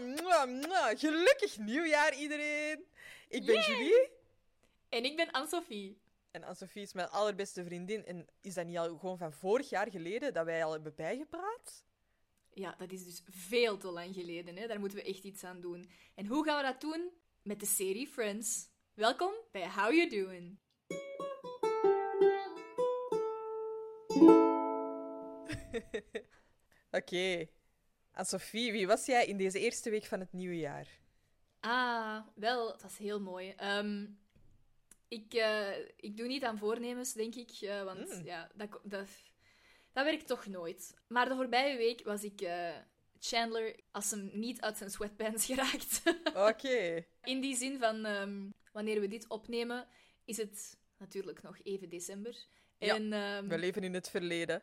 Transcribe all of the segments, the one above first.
mwah, mwah. Gelukkig nieuwjaar iedereen. Ik ben Julie. En ik ben Anne-Sophie. En Anne-Sophie is mijn allerbeste vriendin. En is dat niet al gewoon van vorig jaar geleden dat wij al hebben bijgepraat? Ja, dat is dus veel te lang geleden. Hè? Daar moeten we echt iets aan doen. En hoe gaan we dat doen? Met de serie Friends. Welkom bij How You Doing. Oké. Anne-Sophie, wie was jij in deze eerste week van het nieuwe jaar? Ah, wel, dat is heel mooi. Ehm, ik, eh, ik doe niet aan voornemens, denk ik. eh, want Mm. ja, dat, dat, dat werkt toch nooit. Maar de voorbije week was ik eh, Chandler als hem niet uit zijn sweatpants geraakt. Oké. In die zin van, ehm, wanneer we dit opnemen, is het natuurlijk nog even december. Ja, en, ehm, We leven in het verleden.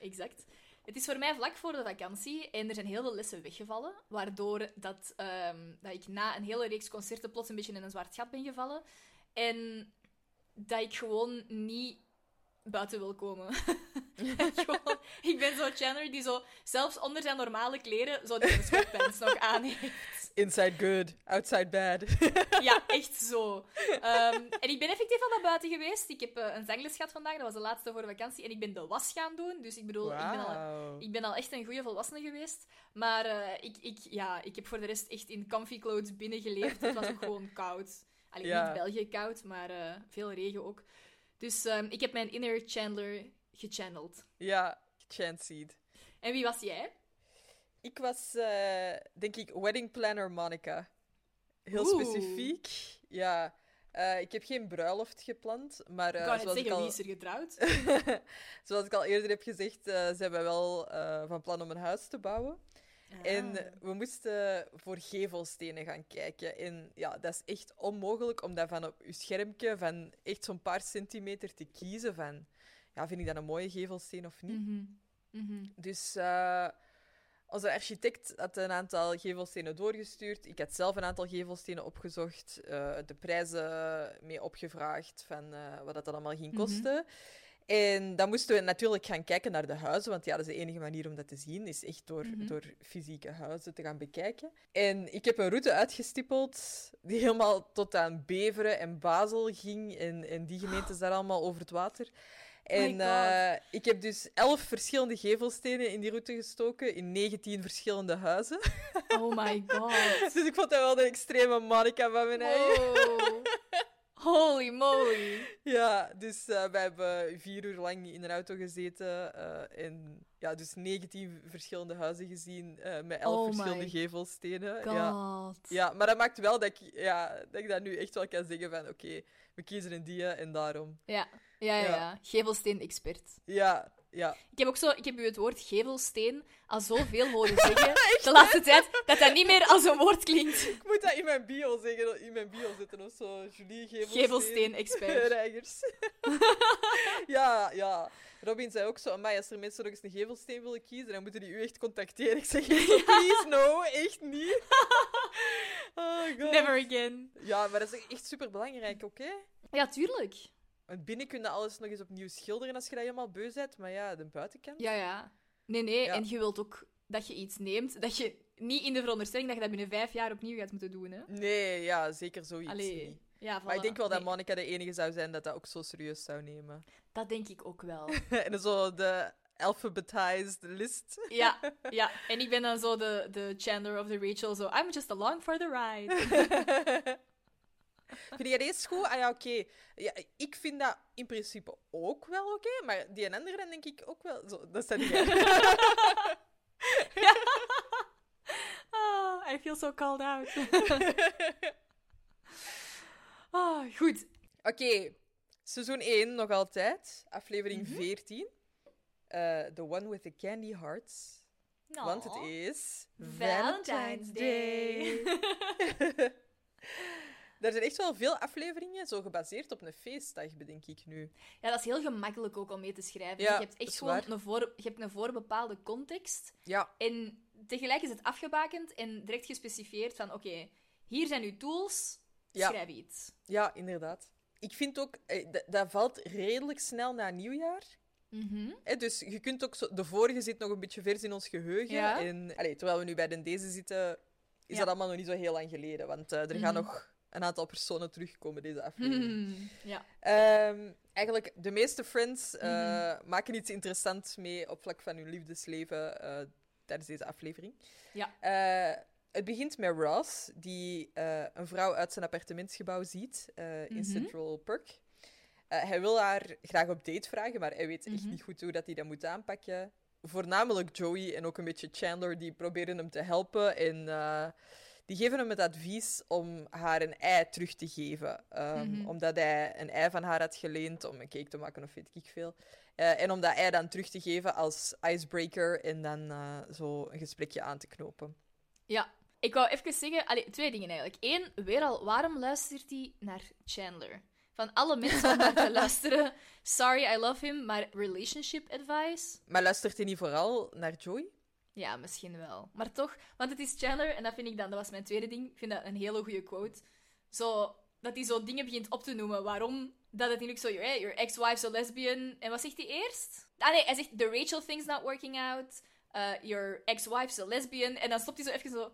Exact. Het is voor mij vlak voor de vakantie en er zijn heel veel lessen weggevallen, waardoor dat, ehm, dat ik na een hele reeks concerten plots een beetje in een zwart gat ben gevallen. En dat ik gewoon niet buiten wil komen. Gewoon, ik ben zo Chandler die zo, zelfs onder zijn normale kleren, zo die sweatpants nog aan heeft. Inside good, outside bad. Ja, echt zo. Ehm, en ik ben effectief al naar buiten geweest. Ik heb eh, een zangles gehad vandaag, dat was de laatste voor de vakantie. En ik ben de was gaan doen, dus ik bedoel, ik ben al ik ben al echt een goede volwassene geweest. Maar eh, ik, ik, ja, ik heb voor de rest echt in comfy clothes binnengeleefd. Het was ook gewoon koud. Alleen Ja. niet België koud, maar eh, veel regen ook. Dus ehm, ik heb mijn inner Chandler gechanneld. Ja, chanced. En wie was jij? Ik was, eh, denk ik, wedding planner Monica. Heel Oeh. specifiek. Ja. Eh, ik heb geen bruiloft gepland, maar eh, ik kan net zoals, ik zeggen, al, wie is er getrouwd? zoals ik al eerder heb gezegd, eh, zijn wij wel eh, van plan om een huis te bouwen. En Ah. we moesten voor gevelstenen gaan kijken. En ja, dat is echt onmogelijk om dat van op je schermpje van echt zo'n paar centimeter te kiezen van... Ja, vind ik dat een mooie gevelsteen of niet? Mhm. Mhm. Dus eh, onze architect had een aantal gevelstenen doorgestuurd. Ik had zelf een aantal gevelstenen opgezocht, eh, de prijzen mee opgevraagd van eh, wat dat allemaal ging Mhm. kosten. En dan moesten we natuurlijk gaan kijken naar de huizen, want ja, dat is de enige manier om dat te zien, is echt door, Mhm. door fysieke huizen te gaan bekijken. En ik heb een route uitgestippeld die helemaal tot aan Beveren en Basel ging en, en die gemeentes daar allemaal over het water. En God. eh, ik heb dus elf verschillende gevelstenen in die route gestoken, in 19 verschillende huizen. Oh my god. Dus ik vond dat wel een extreme Monica van mijn eigen. Holy moly. Ja, dus eh we hebben vier uur lang in een auto gezeten eh, en ja, dus 19 verschillende huizen gezien eh, met elf Oh verschillende gevelstenen. God. Ja. ja, maar dat maakt wel dat ik, ja, dat ik dat nu echt wel kan zeggen van oké, we kiezen een die en daarom. Ja, ja, ja. Ja. ja. Gevelsteen-expert. Ja, ja. Ik heb ook zo, ik heb u het woord gevelsteen al zoveel horen zeggen de laatste tijd, dat dat niet meer als een woord klinkt. Ik moet dat in mijn bio zeggen, in mijn bio zetten of zo. Julie Gevelsteen. Gevelsteen-expert. Ja, ja. Robin zei ook zo, amai, als er mensen nog eens een gevelsteen willen kiezen, dan moeten die u echt contacteren. Ik zeg, zo, please, no, echt niet. oh god. Never again. Ja, maar dat is echt super belangrijk, oké? Ja, tuurlijk. Want binnen kun je alles nog eens opnieuw schilderen als je dat helemaal beu bent, maar ja, de buitenkant... Ja, ja. Nee, nee. Ja. En je wilt ook dat je iets neemt, dat je niet in de veronderstelling dat je dat binnen vijf jaar opnieuw gaat moeten doen, hè. Nee, ja, zeker zoiets Allee. niet. Ja, Maar ik denk wel dat Nee, Monica de enige zou zijn dat dat ook zo serieus zou nemen. Dat denk ik ook wel. en zo de alphabetized list. Ja, ja. En ik ben dan zo de, de Chandler of de Rachel, zo I'm just along for the ride. Vind jij deze goed? Ah ja, oké. Ja, ik vind dat in principe ook wel oké, maar die en andere dan denk ik ook wel... Zo, dat staat niet Ah, I feel so called out. Ah, goed. Oké, seizoen 1 nog altijd, aflevering Mhm. 14. Eh, the one with the candy hearts. Want het is... Valentine's Day. er zijn echt wel veel afleveringen zo gebaseerd op een feestdag, bedenk ik nu. Ja, dat is heel gemakkelijk ook om mee te schrijven. Ja, je hebt echt gewoon waar. een, voor, je hebt een voorbepaalde context. Ja, En tegelijk is het afgebakend en direct gespecifieerd van oké, hier zijn uw tools, Ja. schrijf iets. ja, inderdaad. Ik vind ook, eh, dat valt redelijk snel na nieuwjaar. Hè, dus je kunt ook zo, de vorige zit nog een beetje vers in ons geheugen. Ja. En, allee, terwijl we nu bij de deze zitten, is Ja. dat allemaal nog niet zo heel lang geleden. Want eh, er gaan Mhm. nog een aantal personen terugkomen deze aflevering. Hmm, ja. Ehm, eigenlijk, de meeste Friends eh, Mhm. maken iets interessants mee op vlak van hun liefdesleven eh, tijdens deze aflevering. Ja. Eh, het begint met Ross, die eh, een vrouw uit zijn appartementsgebouw ziet eh, in Mhm. Central Park. Eh, hij wil haar graag op date vragen, maar hij weet echt Mhm. niet goed hoe dat hij dat moet aanpakken. Voornamelijk Joey en ook een beetje Chandler, die proberen hem te helpen. En eh, die geven hem het advies om haar een ei terug te geven. Ehm, Mhm. Omdat hij een ei van haar had geleend om een cake te maken of weet ik veel. Eh, en om dat ei dan terug te geven als icebreaker en dan eh, zo een gesprekje aan te knopen. Ja, ik wou even zeggen, allee, twee dingen eigenlijk. Eén, weer al, waarom luistert hij naar Chandler? Van alle mensen om naar te luisteren, sorry, I love him, maar relationship advice? Maar luistert hij niet vooral naar Joey? Ja, misschien wel. Maar toch, want het is Chandler, en dat vind ik dan, dat was mijn tweede ding, ik vind dat een hele goede quote. Zo, dat hij zo dingen begint op te noemen. Waarom? Dat het niet zo, your, your ex-wife's a lesbian. En wat zegt hij eerst? Ah nee, hij zegt, the Rachel thing's not working out. Uh, your ex-wife's a lesbian. En dan stopt hij zo even zo,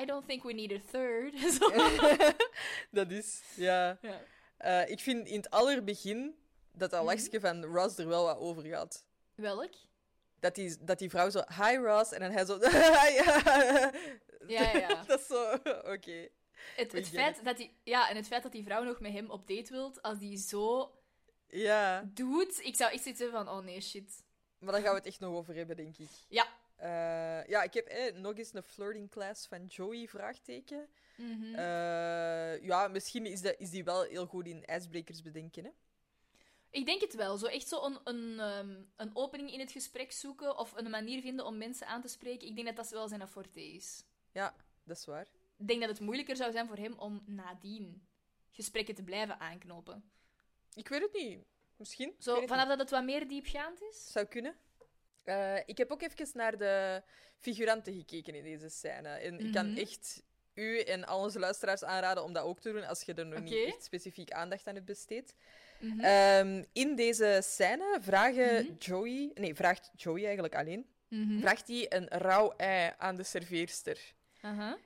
I don't think we need a third. Dat is, ja. ja. Eh, ik vind in het allerbegin dat dat lachje van Ross er wel wat over gaat. Welk? Dat die, dat die vrouw zo, hi Ross, en dan hij zo, Ja, ja, ja. dat is zo, oké. Het, het feit dat die, ja, en het feit dat die vrouw nog met hem op date wilt, als die zo Ja, doet, ik zou echt hebben van, oh nee, shit. maar daar gaan we het echt nog over hebben, denk ik. Ja. Eh, ja, ik heb eh, nog eens een flirting class van Joey, vraagteken. Mhm. Eh, ja, misschien is, dat, is die wel heel goed in ijsbrekers bedenken, hè? Ik denk het wel. Zo echt zo een, een, ehm, een opening in het gesprek zoeken of een manier vinden om mensen aan te spreken. Ik denk dat dat wel zijn forte is. Ja, dat is waar. Ik denk dat het moeilijker zou zijn voor hem om nadien gesprekken te blijven aanknopen. Ik weet het niet. Misschien. Zo, vanaf dat het wat meer diepgaand is. Zou kunnen. Eh, ik heb ook even naar de figuranten gekeken in deze scène. En ik kan Mhm. echt u en al onze luisteraars aanraden om dat ook te doen als je er nog niet echt specifiek aandacht aan hebt besteed. Ehm, in deze scène vragen Mhm. Joey... Nee, vraagt Joey eigenlijk alleen. Mhm. Vraagt hij een rauw ei aan de serveerster. Aha.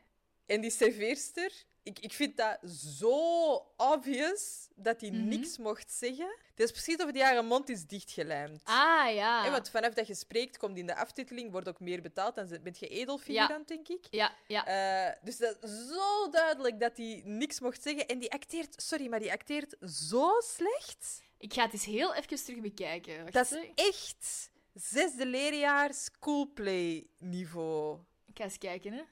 En die serveerster, ik, ik vind dat zo obvious dat hij Mhm. niks mocht zeggen. Het is precies of die haar mond is dichtgelijmd. Ah, ja. Hè, want vanaf dat je spreekt, komt in de aftiteling, wordt ook meer betaald. Dan ben je edelfigurant, denk ik. Ja, ja. Eh, dus dat is zo duidelijk dat hij niks mocht zeggen. En die acteert, sorry, maar die acteert zo slecht. Ik ga het eens heel even terug bekijken. Wacht, Dat is echt zesde leerjaar schoolplay niveau. Ik ga eens kijken, hè.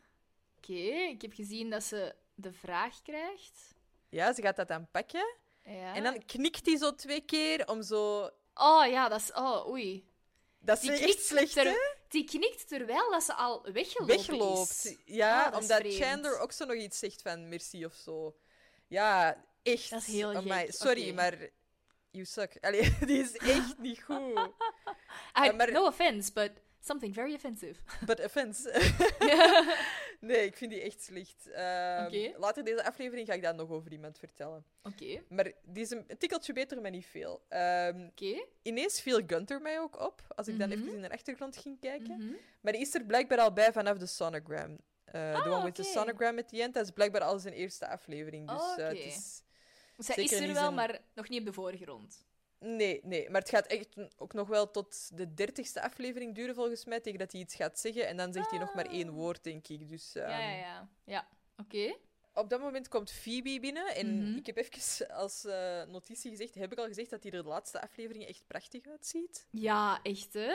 Oké, ik heb gezien dat ze de vraag krijgt. Ja, ze gaat dat dan pakken. Ja. En dan knikt hij zo twee keer om zo... Oh ja, dat is... Oh, oei. Dat is echt slecht, ter- hè? die knikt terwijl dat ze al weggelopen Wegloopt. is. Ja, Ah, omdat. Chandler ook zo nog iets zegt van merci of zo. Ja, echt. Dat is heel gek, Sorry, maar... You suck. Allee, die is echt niet goed. I- maar- No offense, but something very offensive. But offense. nee, ik vind die echt slecht. Ehm, Oké. Later deze aflevering ga ik dat nog over iemand vertellen. Oké, Maar die is een, een tikkeltje beter, maar niet veel. Ehm, oké. ineens viel Gunter mij ook op, als ik dan Mhm. even in de achtergrond ging kijken. Mhm. Maar die is er blijkbaar al bij vanaf de sonogram. De Ah, one with the sonogram at the end. Dat is blijkbaar al zijn eerste aflevering. Dus Oh, het is... Zij is er wel, maar nog niet op de voorgrond. Nee, nee. Maar het gaat echt ook nog wel tot de dertigste aflevering duren, volgens mij, tegen dat hij iets gaat zeggen. En dan zegt hij nog maar één Ah. woord, denk ik. Dus Ja, ehm, ja, ja. Ja, oké. op dat moment komt Phoebe binnen. En Mhm. ik heb even als eh, notitie gezegd, heb ik al gezegd dat hij er de laatste aflevering echt prachtig uitziet. Ja, echt, hè?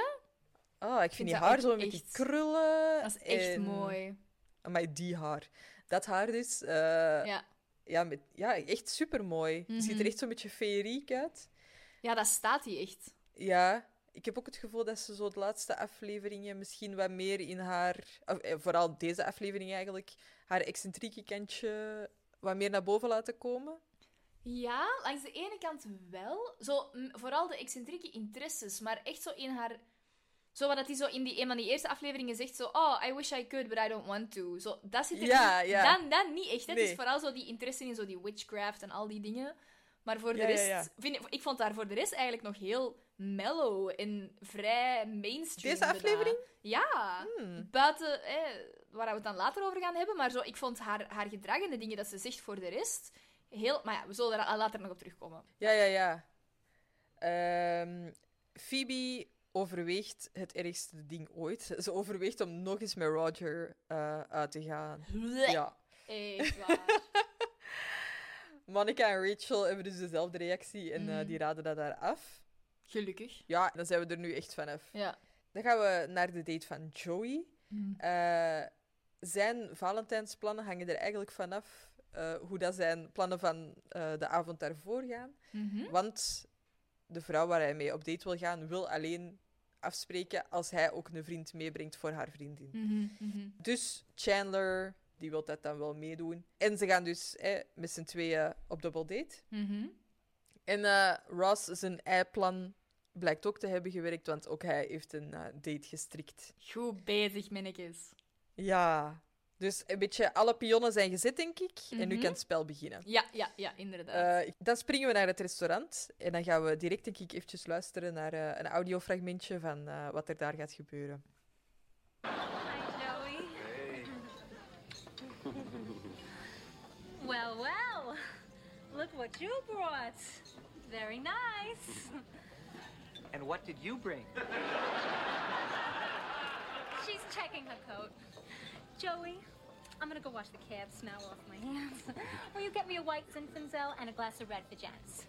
Ah, ik vind vind die haar zo met die echt- krullen. Dat is echt en- mooi. Amai, die haar. Dat haar dus. eh, Ja. ja, met, ja, echt super mooi. Ziet er Mhm. echt zo'n beetje feeriek uit. Ja, dat staat hij echt. Ja, ik heb ook het gevoel dat ze zo de laatste afleveringen misschien wat meer in haar, of, eh, vooral deze aflevering eigenlijk, haar excentrieke kantje wat meer naar boven laten komen. Ja, langs de ene kant wel. Zo, vooral de excentrieke interesses, maar echt zo in haar... Zo wat hij zo in die, een van die eerste afleveringen zegt, zo... Oh, I wish I could, but I don't want to. Zo, dat zit er Ja, niet... ja. Dan, dan niet echt. Het Nee. is vooral zo die interesse in zo die witchcraft en al die dingen. Maar voor de Ja, rest... ja. Vind ik, vond haar voor de rest eigenlijk nog heel mellow en vrij mainstream. Deze aflevering? Ja. Hmm. Buiten, eh, waar we het dan later over gaan hebben, maar zo, ik vond haar, haar gedrag en de dingen dat ze zegt voor de rest heel... Maar ja, we zullen daar later nog op terugkomen. Ja, ja, ja. Ehm, Phoebe overweegt het ergste ding ooit. Ze overweegt om nog eens met Roger eh, uit te gaan. Ja. Echt waar. Monica en Rachel hebben dus dezelfde reactie en eh, Mhm. die raden dat daar af. Gelukkig. Ja, dan zijn we er nu echt vanaf. Ja. Dan gaan we naar de date van Joey. Eh, zijn Valentijnsplannen hangen er eigenlijk vanaf eh hoe dat zijn plannen van de avond daarvoor gaan. Mhm. Want de vrouw waar hij mee op date wil gaan, wil alleen afspreken als hij ook een vriend meebrengt voor haar vriendin. Mhm, mhm. Dus Chandler, die wil dat dan wel meedoen. En ze gaan dus eh, met z'n tweeën op double date. Mhm. En eh, Ross, zijn ei-plan blijkt ook te hebben gewerkt, want ook hij heeft een eh, date gestrikt. Goed bezig, minnetjes. Ja, dus een beetje alle pionnen zijn gezet, denk ik. En nu Mhm. kan het spel beginnen. Ja, ja, ja, inderdaad. Eh, dan springen we naar het restaurant en dan gaan we direct, denk ik, eventjes luisteren naar een audiofragmentje van wat er daar gaat gebeuren. Well, well. Look what you brought. Very nice. And what did you bring? She's checking her coat. Joey, I'm gonna go wash the cab smell off my hands. Will you get me a white Zinfandel and a glass of red for Janice?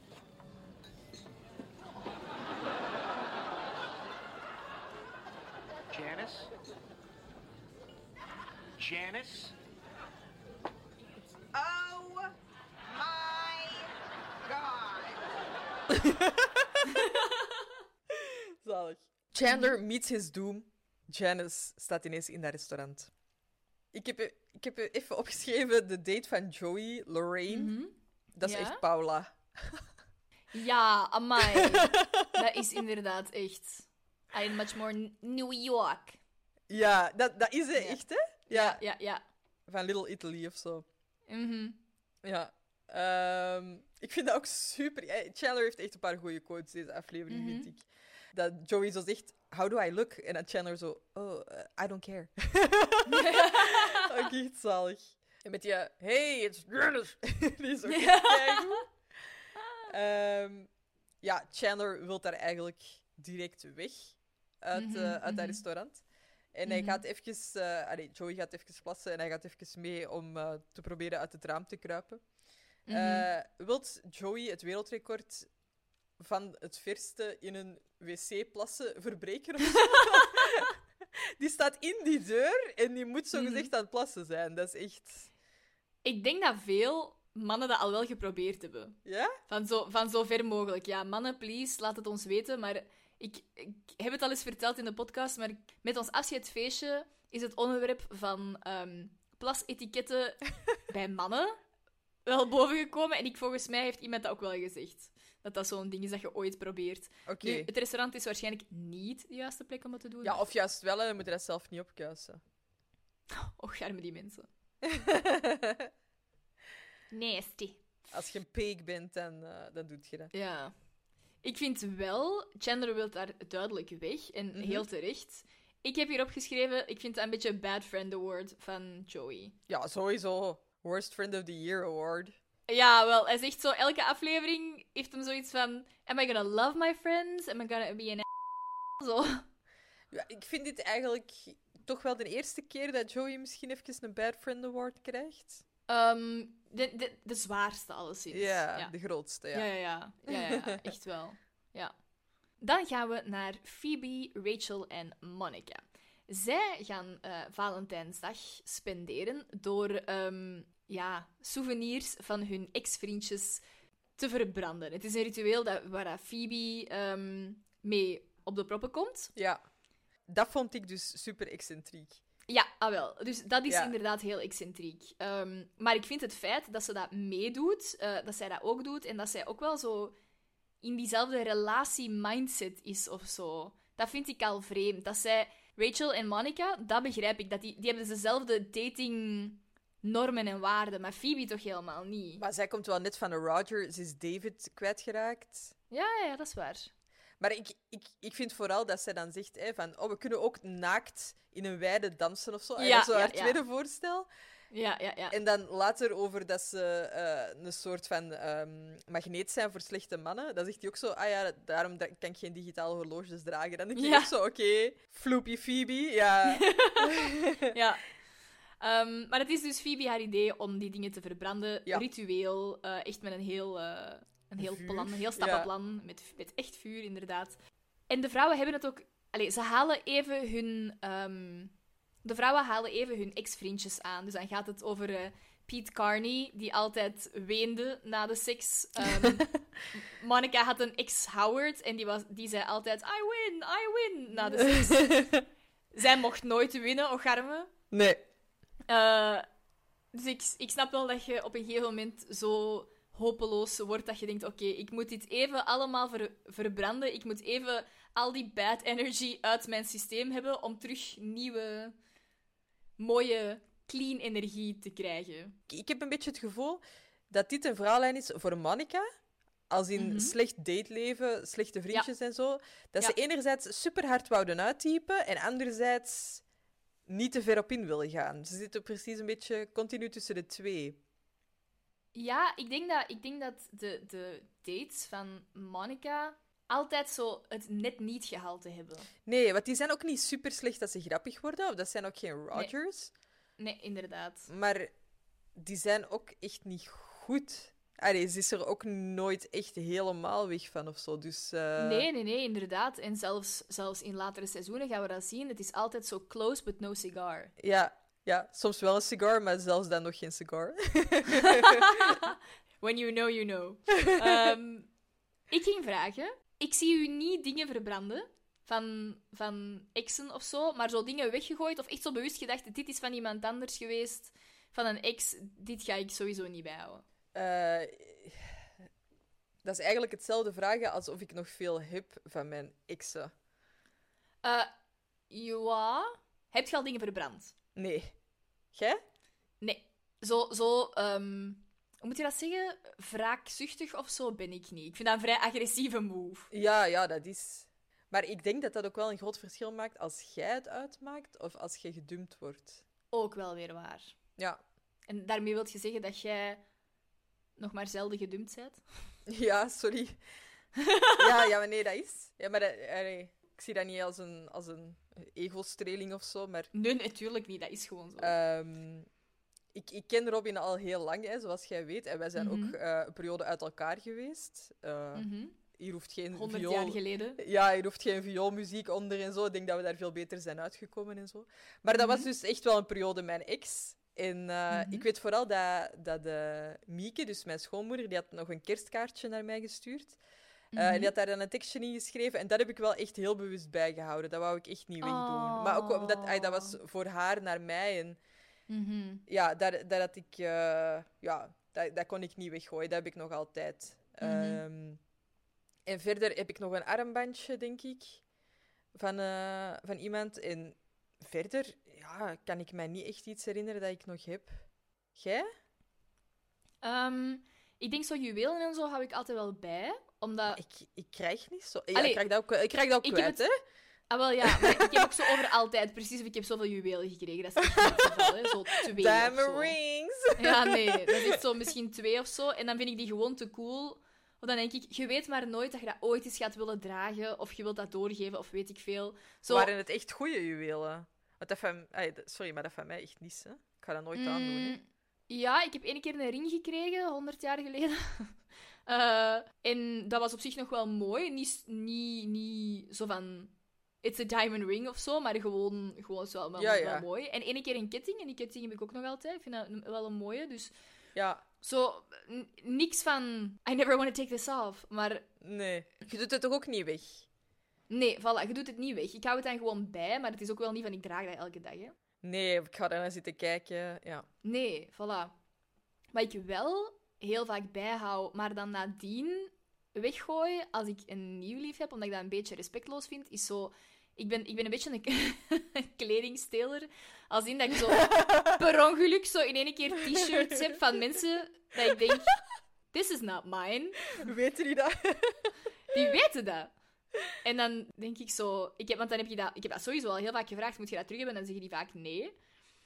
Janice? Janice? Zalig. Chandler meets his doom. Janice staat ineens in dat restaurant. Ik heb, ik heb even opgeschreven de date van Joey, Lorraine. Mhm. Dat is Ja? echt Paula. Ja, amai. dat is inderdaad echt... I'm much more New York. Ja, dat, dat is ze Ja. echt, hè? Ja, Ja, ja. van Little Italy of zo. Mhm. Ja. Ehm, ik vind dat ook super. eh, Chandler heeft echt een paar goede quotes deze aflevering, Mhm. vind ik. Dat Joey zo zegt, how do I look? En dat Chandler zo, oh, eh, I don't care. ook echt zalig. En met die, eh, hey, it's Janice. Die is ook. Ehm, ja, Chandler wil daar eigenlijk direct weg uit, Mhm, uit dat mhm. restaurant. En hij gaat even... allee, Joey gaat even plassen en hij gaat even mee om te proberen uit het raam te kruipen. Mhm. Eh, wilt Joey het wereldrecord van het verste in een wc plassen verbreken? of zo? die staat in die deur en die moet zo gezegd Mhm. aan het plassen zijn. Dat is echt... Ik denk dat veel mannen dat al wel geprobeerd hebben. Ja? Van zo, van zo ver mogelijk. Ja, mannen, please, laat het ons weten. Maar ik, ik heb het al eens verteld in de podcast, maar met ons afscheidsfeestje is het onderwerp van ehm plasetiketten bij mannen wel bovengekomen. En ik, volgens mij heeft iemand dat ook wel gezegd. Dat dat zo'n ding is dat je ooit probeert. Oké. Nu, het restaurant is waarschijnlijk niet de juiste plek om het te doen. Ja, of juist wel, en dan moet je dat zelf niet opkuisen. Och, arme die mensen. Nasty. Als je een peek bent, dan, eh, dan doet je dat. Ja. Ik vind wel, Chandler wil daar duidelijk weg en Mhm. heel terecht. Ik heb hier opgeschreven, ik vind het een beetje een bad friend award van Joey. Ja, sowieso. Worst Friend of the Year Award. Ja, wel, hij zegt zo, elke aflevering heeft hem zoiets van, am I gonna love my friends? Am I gonna be an a- Zo. Ja, ik vind dit eigenlijk toch wel de eerste keer dat Joey misschien even een Bad Friend Award krijgt. Ehm, de, de, de zwaarste alleszins. Ja, ja. de grootste, ja. Ja, ja, ja. ja, ja, ja, echt wel. Ja. Dan gaan we naar Phoebe, Rachel en Monica. Zij gaan eh, Valentijnsdag spenderen door ehm, ja, souvenirs van hun ex-vriendjes te verbranden. Het is een ritueel dat, waar Phoebe ehm, mee op de proppen komt. Ja. Dat vond ik dus super excentriek. Ja, ah wel. Dus dat is Ja. inderdaad heel excentriek. Ehm, maar ik vind het feit dat ze dat meedoet, eh, dat zij dat ook doet, en dat zij ook wel zo in diezelfde relatie-mindset is of zo. Dat vind ik al vreemd. Dat zij, Rachel en Monica, dat begrijp ik. Dat die, die hebben dezelfde dating-normen en waarden, maar Phoebe toch helemaal niet. Maar zij komt wel net van een Roger. Ze is David kwijtgeraakt. Ja, ja, dat is waar. Maar ik, ik, ik vind vooral dat zij dan zegt hè, van, oh, we kunnen ook naakt in een weide dansen of zo. En Ja, dat is zo ja, haar ja. tweede voorstel. Ja, ja, ja. En dan later over dat ze eh, een soort van ehm, magneet zijn voor slechte mannen. Dan zegt hij ook zo, ah ja, daarom da- kan ik geen digitale horloges dragen. Dan denk ik Ja. ook zo, oké, floopy Phoebe, ja. ja. Ehm, maar het is dus Phoebe haar idee om die dingen te verbranden. Ja. Ritueel, eh, echt met een heel, eh, een heel Vuur. plan, een heel stappenplan. Met, met echt vuur, inderdaad. En de vrouwen hebben het ook... Allee, ze halen even hun... ehm, de vrouwen halen even hun ex-vriendjes aan. Dus dan gaat het over eh, Pete Carney, die altijd weende na de seks. Ehm, Monica had een ex-Howard en die, was, die zei altijd... I win, I win, na de seks. Zij mocht nooit winnen, ocharme. nee. Eh, dus ik, ik snap wel dat je op een gegeven moment zo hopeloos wordt dat je denkt: oké, ik moet dit even allemaal ver- verbranden. Ik moet even al die bad energy uit mijn systeem hebben om terug nieuwe, mooie, clean energie te krijgen. Ik heb een beetje het gevoel dat dit een verhaallijn is voor Monica. Als in Mhm. slecht dateleven, slechte vriendjes en zo. Dat ze enerzijds super hard wouden uittypen en anderzijds niet te ver op in willen gaan. Ze zitten precies een beetje continu tussen de twee. Ja, ik denk dat, ik denk dat de, de dates van Monica altijd zo het net niet gehalte hebben. Nee, want die zijn ook niet super slecht dat ze grappig worden. Of dat zijn ook geen Rogers. Nee, inderdaad. Maar die zijn ook echt niet goed. Allee, ze is er ook nooit echt helemaal weg van of zo. Dus, eh, Nee, nee, nee, inderdaad. En zelfs, zelfs in latere seizoenen gaan we dat zien. Het is altijd zo close, but no cigar. Ja, ja, soms wel een cigar, maar zelfs dan nog geen cigar. When you know, you know. Ehm, ik ging vragen. Ik zie u niet dingen verbranden van, van exen of zo, maar zo dingen weggegooid of echt zo bewust gedacht, dit is van iemand anders geweest, van een ex, dit ga ik sowieso niet bijhouden. Eh, dat is eigenlijk hetzelfde vragen alsof ik nog veel heb van mijn exen. Eh ja. Heb je al dingen verbrand? Nee. Jij? Nee. Zo, zo ehm, hoe moet je dat zeggen? Wraakzuchtig of zo ben ik niet. Ik vind dat een vrij agressieve move. Ja, ja, dat is. Maar ik denk dat dat ook wel een groot verschil maakt als jij het uitmaakt of als je gedumpt wordt. Ook wel weer waar. Ja. En daarmee wil je zeggen dat jij nog maar zelden gedumpt bent? Ja, sorry. ja, ja, maar nee, dat is. Ja, maar dat, allee, ik zie dat niet als een, als een ego-streling of zo, maar Nee, natuurlijk niet. Dat is gewoon zo. Ehm, ik, ik ken Robin al heel lang, hè, zoals jij weet. En wij zijn Mhm. ook eh, een periode uit elkaar geweest. Eh, Mhm. Hier hoeft geen 100 viool... jaar geleden. Ja, hier hoeft geen vioolmuziek onder en zo. Ik denk dat we daar veel beter zijn uitgekomen en zo. Maar dat was dus echt wel een periode mijn ex. En eh, Mhm. ik weet vooral dat, dat de Mieke, dus mijn schoonmoeder, die had nog een kerstkaartje naar mij gestuurd. Eh, Mhm. En die had daar dan een tekstje in geschreven. En dat heb ik wel echt heel bewust bijgehouden. Dat wou ik echt niet wegdoen. Maar ook omdat ay, dat was voor haar naar mij. En Mhm. ja, dat, dat had ik... eh, ja, dat, dat kon ik niet weggooien. Dat heb ik nog altijd. Ehm, en verder heb ik nog een armbandje, denk ik, van, eh, van iemand. En verder ja, kan ik mij niet echt iets herinneren dat ik nog heb. Jij? Ehm, ik denk zo juwelen en zo hou ik altijd wel bij. Omdat... Ik, ik krijg niet zo... Ja, ik krijg dat ook, ik krijg dat ook kwijt, hè? Ah, wel ja. Maar ik heb ook zo over altijd precies of ik heb zoveel juwelen gekregen. Dat is echt niet het geval, hè. Zo twee Diamond rings! Ja, nee. Dat is zo misschien twee of zo. En dan vind ik die gewoon te cool. Want dan denk ik, je weet maar nooit dat je dat ooit eens gaat willen dragen. Of je wilt dat doorgeven, of weet ik veel. Zo, Waren het echt goede juwelen? Want dat van... ay, d- sorry, maar dat van mij echt niet, hè? Ik ga dat nooit aandoen, hè? Mm, Ja, ik heb één keer een ring gekregen, 100 jaar geleden. Eh, en dat was op zich nog wel mooi. Niet, niet, niet zo van. It's a diamond ring of zo, maar gewoon, gewoon wel, Ja, wel ja. mooi. En één keer een ketting, en die ketting heb ik ook nog altijd. Ik vind dat wel een mooie. Dus Ja, zo, niks van. I never want to take this off. Maar nee. Je doet het toch ook niet weg? nee, voilà, je doet het niet weg. Ik hou het dan gewoon bij, maar het is ook wel niet van ik draag dat elke dag. Hè. Nee, ik ga daar naar zitten kijken. Ja. Nee, voilà. Wat ik wel heel vaak bijhoud, maar dan nadien weggooi als ik een nieuw lief heb, omdat ik dat een beetje respectloos vind, is zo... Ik ben, ik ben een beetje een, kledingsteler. Als in dat ik zo per ongeluk zo in één keer t-shirts heb van mensen dat ik denk... This is not mine. Weten die dat? Die weten dat. En dan denk ik zo... Ik heb, want dan heb je dat... Ik heb dat sowieso al heel vaak gevraagd. Moet je dat terug hebben? En dan zeggen die vaak nee.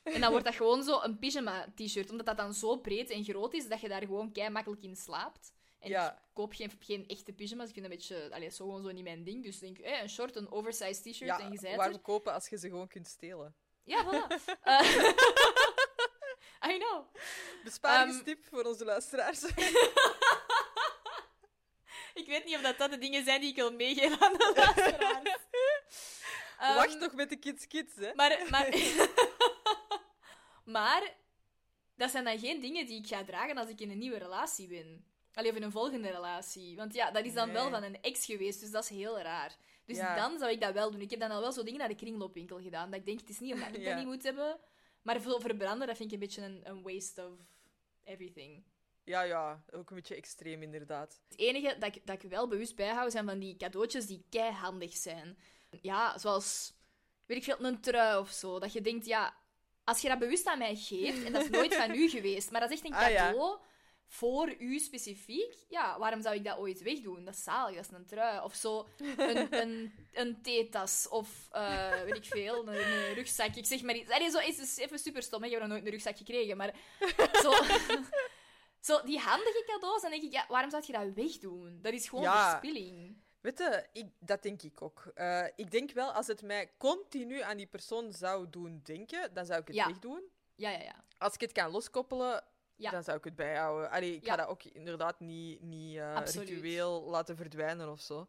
En dan wordt dat gewoon zo een pyjama-t-shirt. Omdat dat dan zo breed en groot is, dat je daar gewoon kei makkelijk in slaapt. En Ja. ik koop geen, geen echte pyjama's. Ik vind dat een beetje... Allee, zo gewoon zo niet mijn ding. Dus ik denk, eh, een short, een oversized t-shirt Ja, en je zijt er. waarom kopen als je ze gewoon kunt stelen? Ja, voilà. Eh, I know. Besparingstip voor onze luisteraars. Ik weet niet of dat, dat de dingen zijn die ik wil meegeven aan de luisteraars. Ehm, Wacht nog met de kids kids, hè. Maar, maar, maar dat zijn dan geen dingen die ik ga dragen als ik in een nieuwe relatie ben. Allee, of in een volgende relatie. Want ja, dat is dan wel van een ex geweest, dus dat is heel raar. Dus Ja. dan zou ik dat wel doen. Ik heb dan al wel zo dingen naar de kringloopwinkel gedaan. Dat ik denk, het is niet omdat ik Ja. dat niet moet hebben. Maar verbranden, dat vind ik een beetje een, een waste of everything. Ja, ja, ook een beetje extreem inderdaad. Het enige dat ik, dat ik wel bewust bijhoud, zijn van die cadeautjes die keihandig zijn. Ja, zoals, weet ik veel, een trui of zo. Dat je denkt, ja, als je dat bewust aan mij geeft, en dat is nooit van u geweest, maar dat is echt een Ah, ja. Voor u specifiek, ja, waarom zou ik dat ooit wegdoen? Dat is zalig, dat is een trui. Of zo, een, een, een theetas, of eh, weet ik veel, een, een rugzak. Ik zeg maar iets. Allee, zo is het even super stom, hè. ik heb nog nooit een rugzak gekregen, maar zo... Zo, die handige cadeaus, dan denk ik, ja, waarom zou je dat wegdoen? Dat is gewoon Ja. verspilling. Weet je, ik, dat denk ik ook. Eh, ik denk wel, als het mij continu aan die persoon zou doen denken, dan zou ik het Ja. wegdoen. Ja, ja, ja. Als ik het kan loskoppelen, Ja. dan zou ik het bijhouden. Allee, ik Ja. ga dat ook inderdaad niet, niet eh, ritueel laten verdwijnen of zo.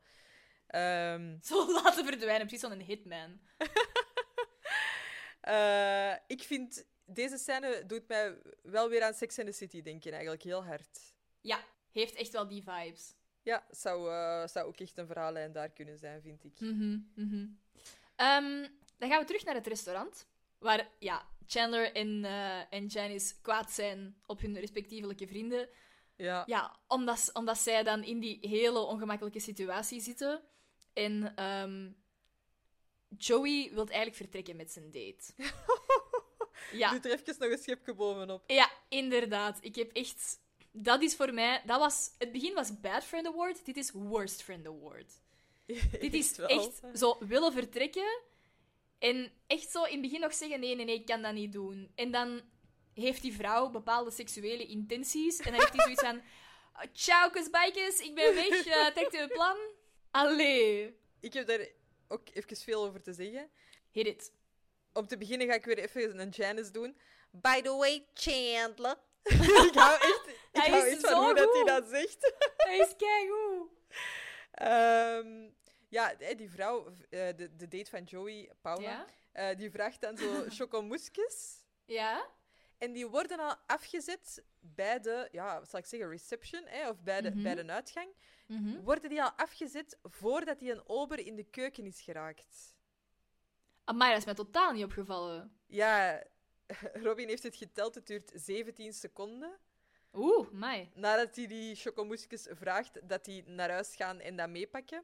Ehm, Zo laten verdwijnen, precies zo'n hitman. eh, ik vind, deze scène doet mij wel weer aan Sex and the City denken, eigenlijk heel hard. Ja, heeft echt wel die vibes. Ja, zou, eh, zou ook echt een verhaallijn daar kunnen zijn, vind ik. Mhm, mhm. Ehm, dan gaan we terug naar het restaurant. Waar ja, Chandler en, eh, en Janice kwaad zijn op hun respectievelijke vrienden. Ja. Ja, omdat, omdat zij dan in die hele ongemakkelijke situatie zitten. En ehm, Joey wil eigenlijk vertrekken met zijn date. ja. Doe er even nog een schepje bovenop. Ja, inderdaad. Ik heb echt... Dat is voor mij... Dat was... Het begin was Bad Friend Award. Dit is Worst Friend Award. Dit is echt zo willen vertrekken. En echt zo in het begin nog zeggen: nee, nee, nee, ik kan dat niet doen. En dan heeft die vrouw bepaalde seksuele intenties. En dan heeft hij zoiets van: Ciao, kusbijkes, ik ben weg. eh trekt een plan? Allee. Ik heb daar ook even veel over te zeggen. Hit it. Om te beginnen ga ik weer even een Janice doen. By the way, Chandler. ik hou echt, ik Hij hou is echt van zo hoe dat hij goed. dat zegt. Hij is keigoed. Ehm, ja, eh, die vrouw, eh, de, de date van Joey, Paula, Ja? eh, die vraagt dan zo chocomoesjes. Ja? En die worden al afgezet bij de, ja, wat zal ik zeggen, reception, hè, of bij de, Mhm. bij de uitgang. Mhm. Worden die al afgezet voordat die een ober in de keuken is geraakt. Amai, dat is mij totaal niet opgevallen. Ja, Robin heeft het geteld, het duurt 17 seconden. Oeh, mij. Nadat hij die chocomoesjes vraagt, dat die naar huis gaan en dat meepakken.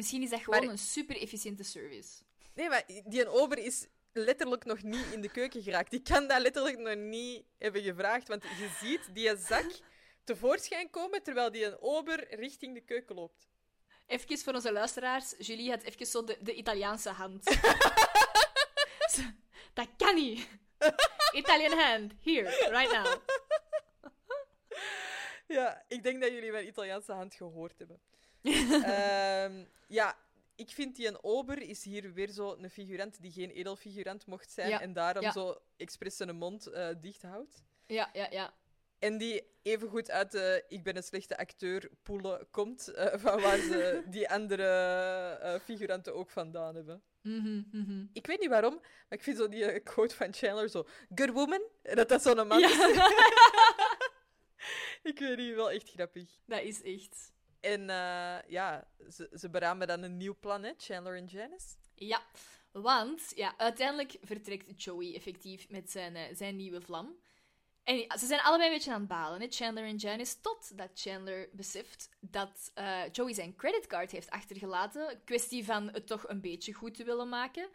Misschien is dat gewoon Maar- een super efficiënte service. Nee, maar die een ober is letterlijk nog niet in de keuken geraakt. Die kan dat letterlijk nog niet hebben gevraagd. Want je ziet die zak tevoorschijn komen terwijl die een ober richting de keuken loopt. Even voor onze luisteraars. Julie had even zo de, de Italiaanse hand. Dat kan niet. Italian hand. Here, right now. Ja, ik denk dat jullie mijn Italiaanse hand gehoord hebben. Ehm, ja, ik vind die een ober is hier weer zo een figurant die geen edelfigurant mocht zijn Ja, en daarom ja. zo expres zijn mond eh, dicht houdt. Ja, ja, ja. En die evengoed uit de ik ben een slechte acteur poelen komt, eh, van waar ze die andere eh, figuranten ook vandaan hebben. Mhm, mhm. Ik weet niet waarom, maar ik vind zo die quote van Chandler zo, good woman, dat dat zo'n man is. Ik weet niet, wel echt grappig. dat is echt. En eh, ja, ze, ze beramen dan een nieuw plan, hè, Chandler en Janice. Ja, want ja, uiteindelijk vertrekt Joey effectief met zijn, eh, zijn nieuwe vlam. En ze zijn allebei een beetje aan het balen, hè, Chandler en Janice, totdat Chandler beseft dat eh, Joey zijn creditcard heeft achtergelaten. Kwestie van het toch een beetje goed te willen maken.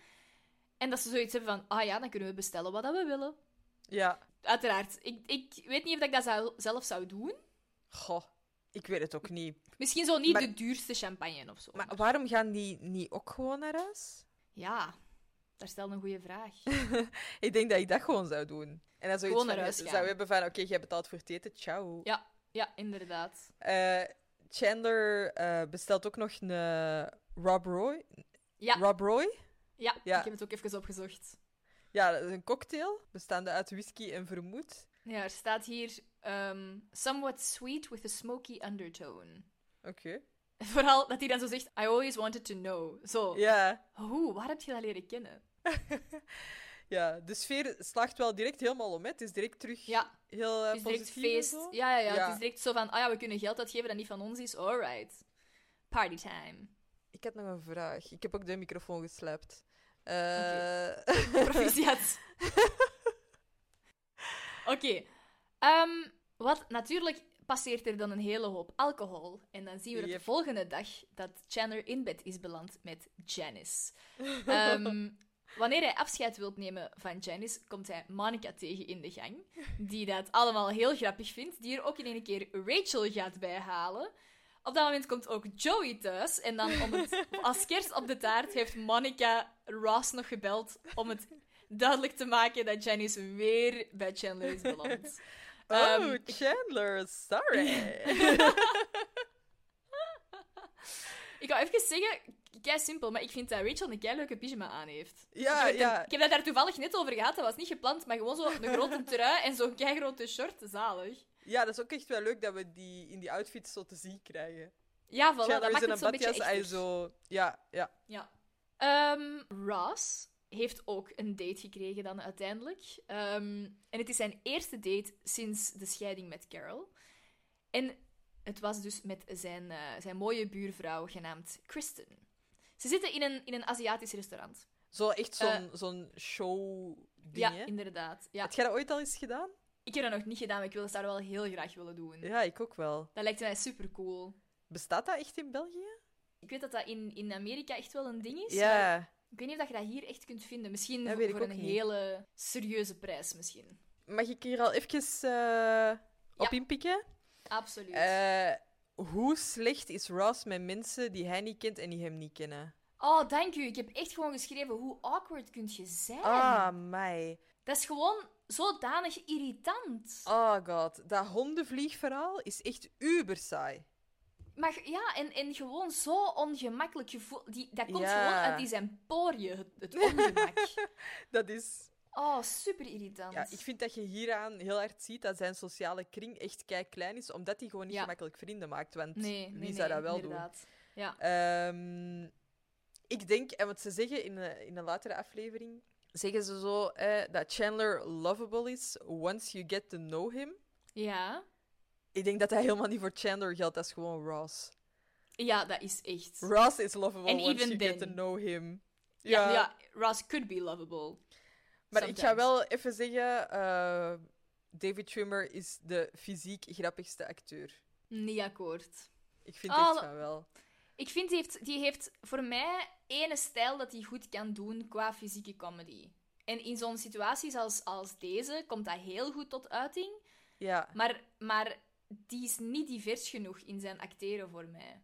En dat ze zoiets hebben van, ah ja, dan kunnen we bestellen wat dat we willen. Ja, Uiteraard. Ik, ik weet niet of ik dat zou, zelf zou doen. goh. Ik weet het ook niet. Misschien zo niet Maar- de duurste champagne of zo. Maar waarom gaan die niet ook gewoon naar huis? Ja, daar stel een goede vraag. Ik denk dat ik dat gewoon zou doen. En dan zoiets naar van, huis zou hebben van, oké, jij betaalt voor het eten, ciao. Ja, ja inderdaad. Eh, Chandler eh, bestelt ook nog een eh, Rob Roy. Ja, Rob Roy? ja, Ja. ik heb het ook even opgezocht. Ja, dat is een cocktail bestaande uit whisky en vermoed. Ja, er staat hier ehm, somewhat sweet with a smoky undertone. Oké. Vooral dat hij dan zo zegt, I always wanted to know. Zo, Ja, hoe, waar heb je dat leren kennen? ja, de sfeer slaagt wel direct helemaal om. Hè. Het is direct terug Ja, heel eh, het is direct feest. Ja, ja, ja, Ja. het is direct zo van, ah ja, we kunnen geld uitgeven dat niet van ons is. Alright. Party time. Ik had nog een vraag. Ik heb ook de microfoon geslapt. Eh, Proficiat. Oké. ehm, wat natuurlijk passeert er dan een hele hoop alcohol. En dan zien we dat Yep. de volgende dag dat Chandler in bed is beland met Janice. Ehm, wanneer hij afscheid wilt nemen van Janice, komt hij Monica tegen in de gang. Die dat allemaal heel grappig vindt. Die er ook in een keer Rachel gaat bijhalen. Op dat moment komt ook Joey thuis. En dan om het, als kerst op de taart heeft Monica Ross nog gebeld om het duidelijk te maken dat Janice weer bij Chandler is beland. oh, Ehm, Chandler, sorry. Ik wou even zeggen, kei simpel, maar ik vind dat Rachel een kei leuke pyjama aan heeft. ja, ik, ja. ik heb dat daar toevallig net over gehad, dat was niet gepland, maar gewoon zo een grote trui en zo'n kei grote short, zalig. ja, dat is ook echt wel leuk dat we die in die outfits zo te zien krijgen. Ja, voilà, Chandler dat maakt het een zo'n beetje echter. zo... Ja, ja. Ja. Ehm, Ross heeft ook een date gekregen dan uiteindelijk. Ehm, en het is zijn eerste date sinds de scheiding met Carol. En het was dus met zijn, eh, zijn mooie buurvrouw genaamd Kristen. Ze zitten in een, in een Aziatisch restaurant. Zo echt zo'n Eh, zo'n show-ding, Ja, hè? inderdaad. Ja. Heb jij dat ooit al eens gedaan? Ik heb dat nog niet gedaan, maar ik wil het daar wel heel graag willen doen. Ja, ik ook wel. Dat lijkt mij super cool. Bestaat dat echt in België? Ik weet dat dat in, in Amerika echt wel een ding is. maar Ja. Ik weet niet of je dat hier echt kunt vinden. Misschien voor, een niet. hele serieuze prijs, misschien. Mag ik hier al even eh, op Ja. inpikken? Absoluut. Eh, hoe slecht is Ross met mensen die hij niet kent en die hem niet kennen? Oh, dank u. Ik heb echt gewoon geschreven, hoe awkward kunt je zijn? Ah, mij. Dat is gewoon zodanig irritant. Oh god, dat hondenvliegverhaal is echt uber saai. Maar ja, en, en gewoon zo ongemakkelijk gevoel. Die, dat komt Ja. gewoon uit die zijn poriën, het, het ongemak. Dat is... Oh, super irritant. Ja, ik vind dat je hieraan heel hard ziet dat zijn sociale kring echt kei klein is, omdat hij gewoon niet Ja. gemakkelijk vrienden maakt. Want Nee, wie nee, zou nee, dat wel inderdaad. Ja. doen? Ehm, ik denk, en wat ze zeggen in een, in een latere aflevering, zeggen ze zo eh, dat Chandler lovable is once you get to know him. ja. Ik denk dat dat helemaal niet voor Chandler geldt, dat is gewoon Ross. Ja, dat is echt. Ross is lovable And once even you get to then. know him. ja, ja, Ross could be lovable. Maar ik ga wel even zeggen, eh, David Trimmer is de fysiek grappigste acteur. Niet akkoord. Ik vind Oh, echt van wel. Ik vind, die heeft, die heeft voor mij ene stijl dat hij goed kan doen qua fysieke comedy. En in zo'n situaties als, als deze komt dat heel goed tot uiting. Ja, Maar, maar die is niet divers genoeg in zijn acteren voor mij.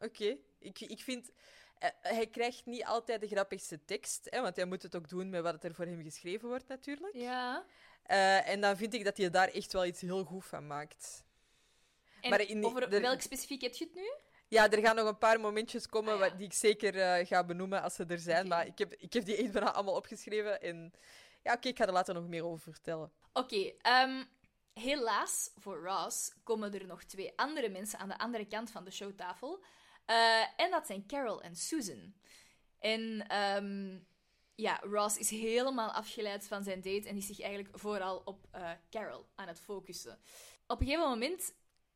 oké. Ik, ik vind... eh, hij krijgt niet altijd de grappigste tekst, hè, want hij moet het ook doen met wat er voor hem geschreven wordt, natuurlijk. Ja. Eh, en dan vind ik dat hij daar echt wel iets heel goed van maakt. En Maar in over er- welk specifiek heb je het nu? Ja, er gaan nog een paar momentjes komen Ah, ja. wat- die ik zeker eh, ga benoemen als ze er zijn. Maar ik heb, ik heb die echt bijna allemaal opgeschreven. En ja, oké, ik ga er later nog meer over vertellen. Oké, ehm, helaas voor Ross komen er nog twee andere mensen aan de andere kant van de showtafel. Eh, en dat zijn Carol en Susan. En ehm, ja, Ross is helemaal afgeleid van zijn date en is zich eigenlijk vooral op eh, Carol aan het focussen. Op een gegeven moment...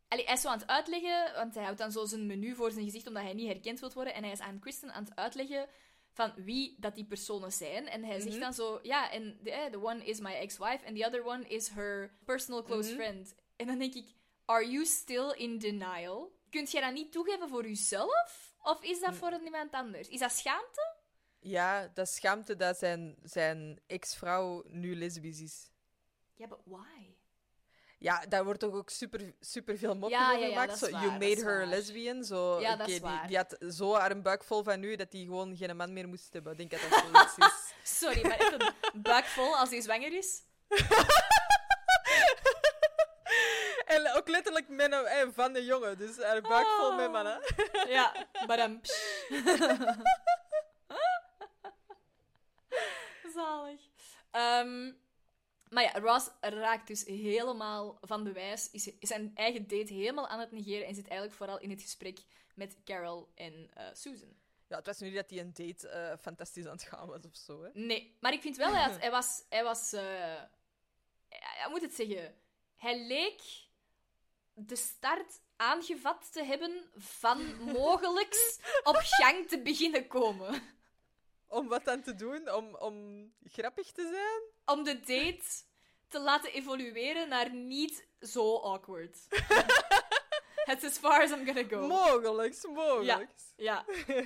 Hij is zo aan het uitleggen, want hij houdt dan zo zijn menu voor zijn gezicht omdat hij niet herkend wil worden. En hij is aan Kristen aan het uitleggen van wie dat die personen zijn. En hij zegt Mhm. dan zo, ja, en the, eh, the one is my ex-wife and the other one is her personal close Mhm. friend. En dan denk ik, are you still in denial? Kunt jij dat niet toegeven voor jezelf? Of is dat voor iemand anders? Is dat schaamte? Ja, dat is schaamte dat zijn, zijn ex-vrouw nu lesbisch is. Ja, but why? Ja, daar wordt toch ook super, super veel mop Ja, over ja, gemaakt. zo, you made her waar. lesbian. Zo, Ja, die, had zo haar een buik vol van nu dat die gewoon geen man meer moest hebben. Ik denk dat dat zoiets is. Sorry, maar echt een buik vol als hij zwanger is. en ook letterlijk mannen, eh, van de jongen. Dus haar buik vol met Oh. mannen. Ja, maar dan... Zalig. Ehm, maar ja, Ross raakt dus helemaal van de wijs, is zijn eigen date helemaal aan het negeren en zit eigenlijk vooral in het gesprek met Carol en eh, Susan. Ja, het was nu niet dat hij een date eh, fantastisch aan het gaan was of zo. Hè. Nee, maar ik vind wel, hij, was... Hij was hij moet het zeggen. Hij leek de start aangevat te hebben van mogelijks op gang te beginnen komen. Om wat dan te doen? Om, om grappig te zijn? Om de date te laten evolueren naar niet zo awkward. That's as far as I'm gonna go. Mogelijks, mogelijks. Ja.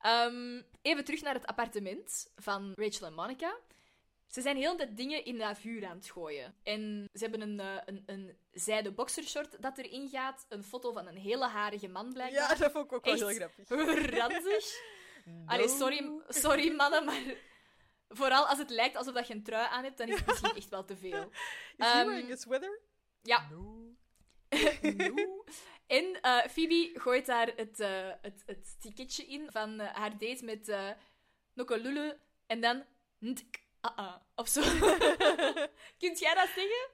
Ehm, even terug naar het appartement van Rachel en Monica. Ze zijn heel de dingen in dat vuur aan het gooien. En ze hebben een, eh, een, een zijden boxershort dat erin gaat. Een foto van een hele harige man, Ja, blijkbaar. dat vond ik ook wel Echt heel grappig. Ranzig. Allee, sorry, sorry mannen, maar vooral als het lijkt alsof dat je een trui aan hebt, dan is het misschien echt wel te veel. Is he Ehm, wearing a sweater? Ja. No. No. En eh, Phoebe gooit daar het, eh, het, het ticketje in van eh, haar date met eh Nokolulu en dan ntk, ah, ah, of zo. Kunt jij dat zeggen?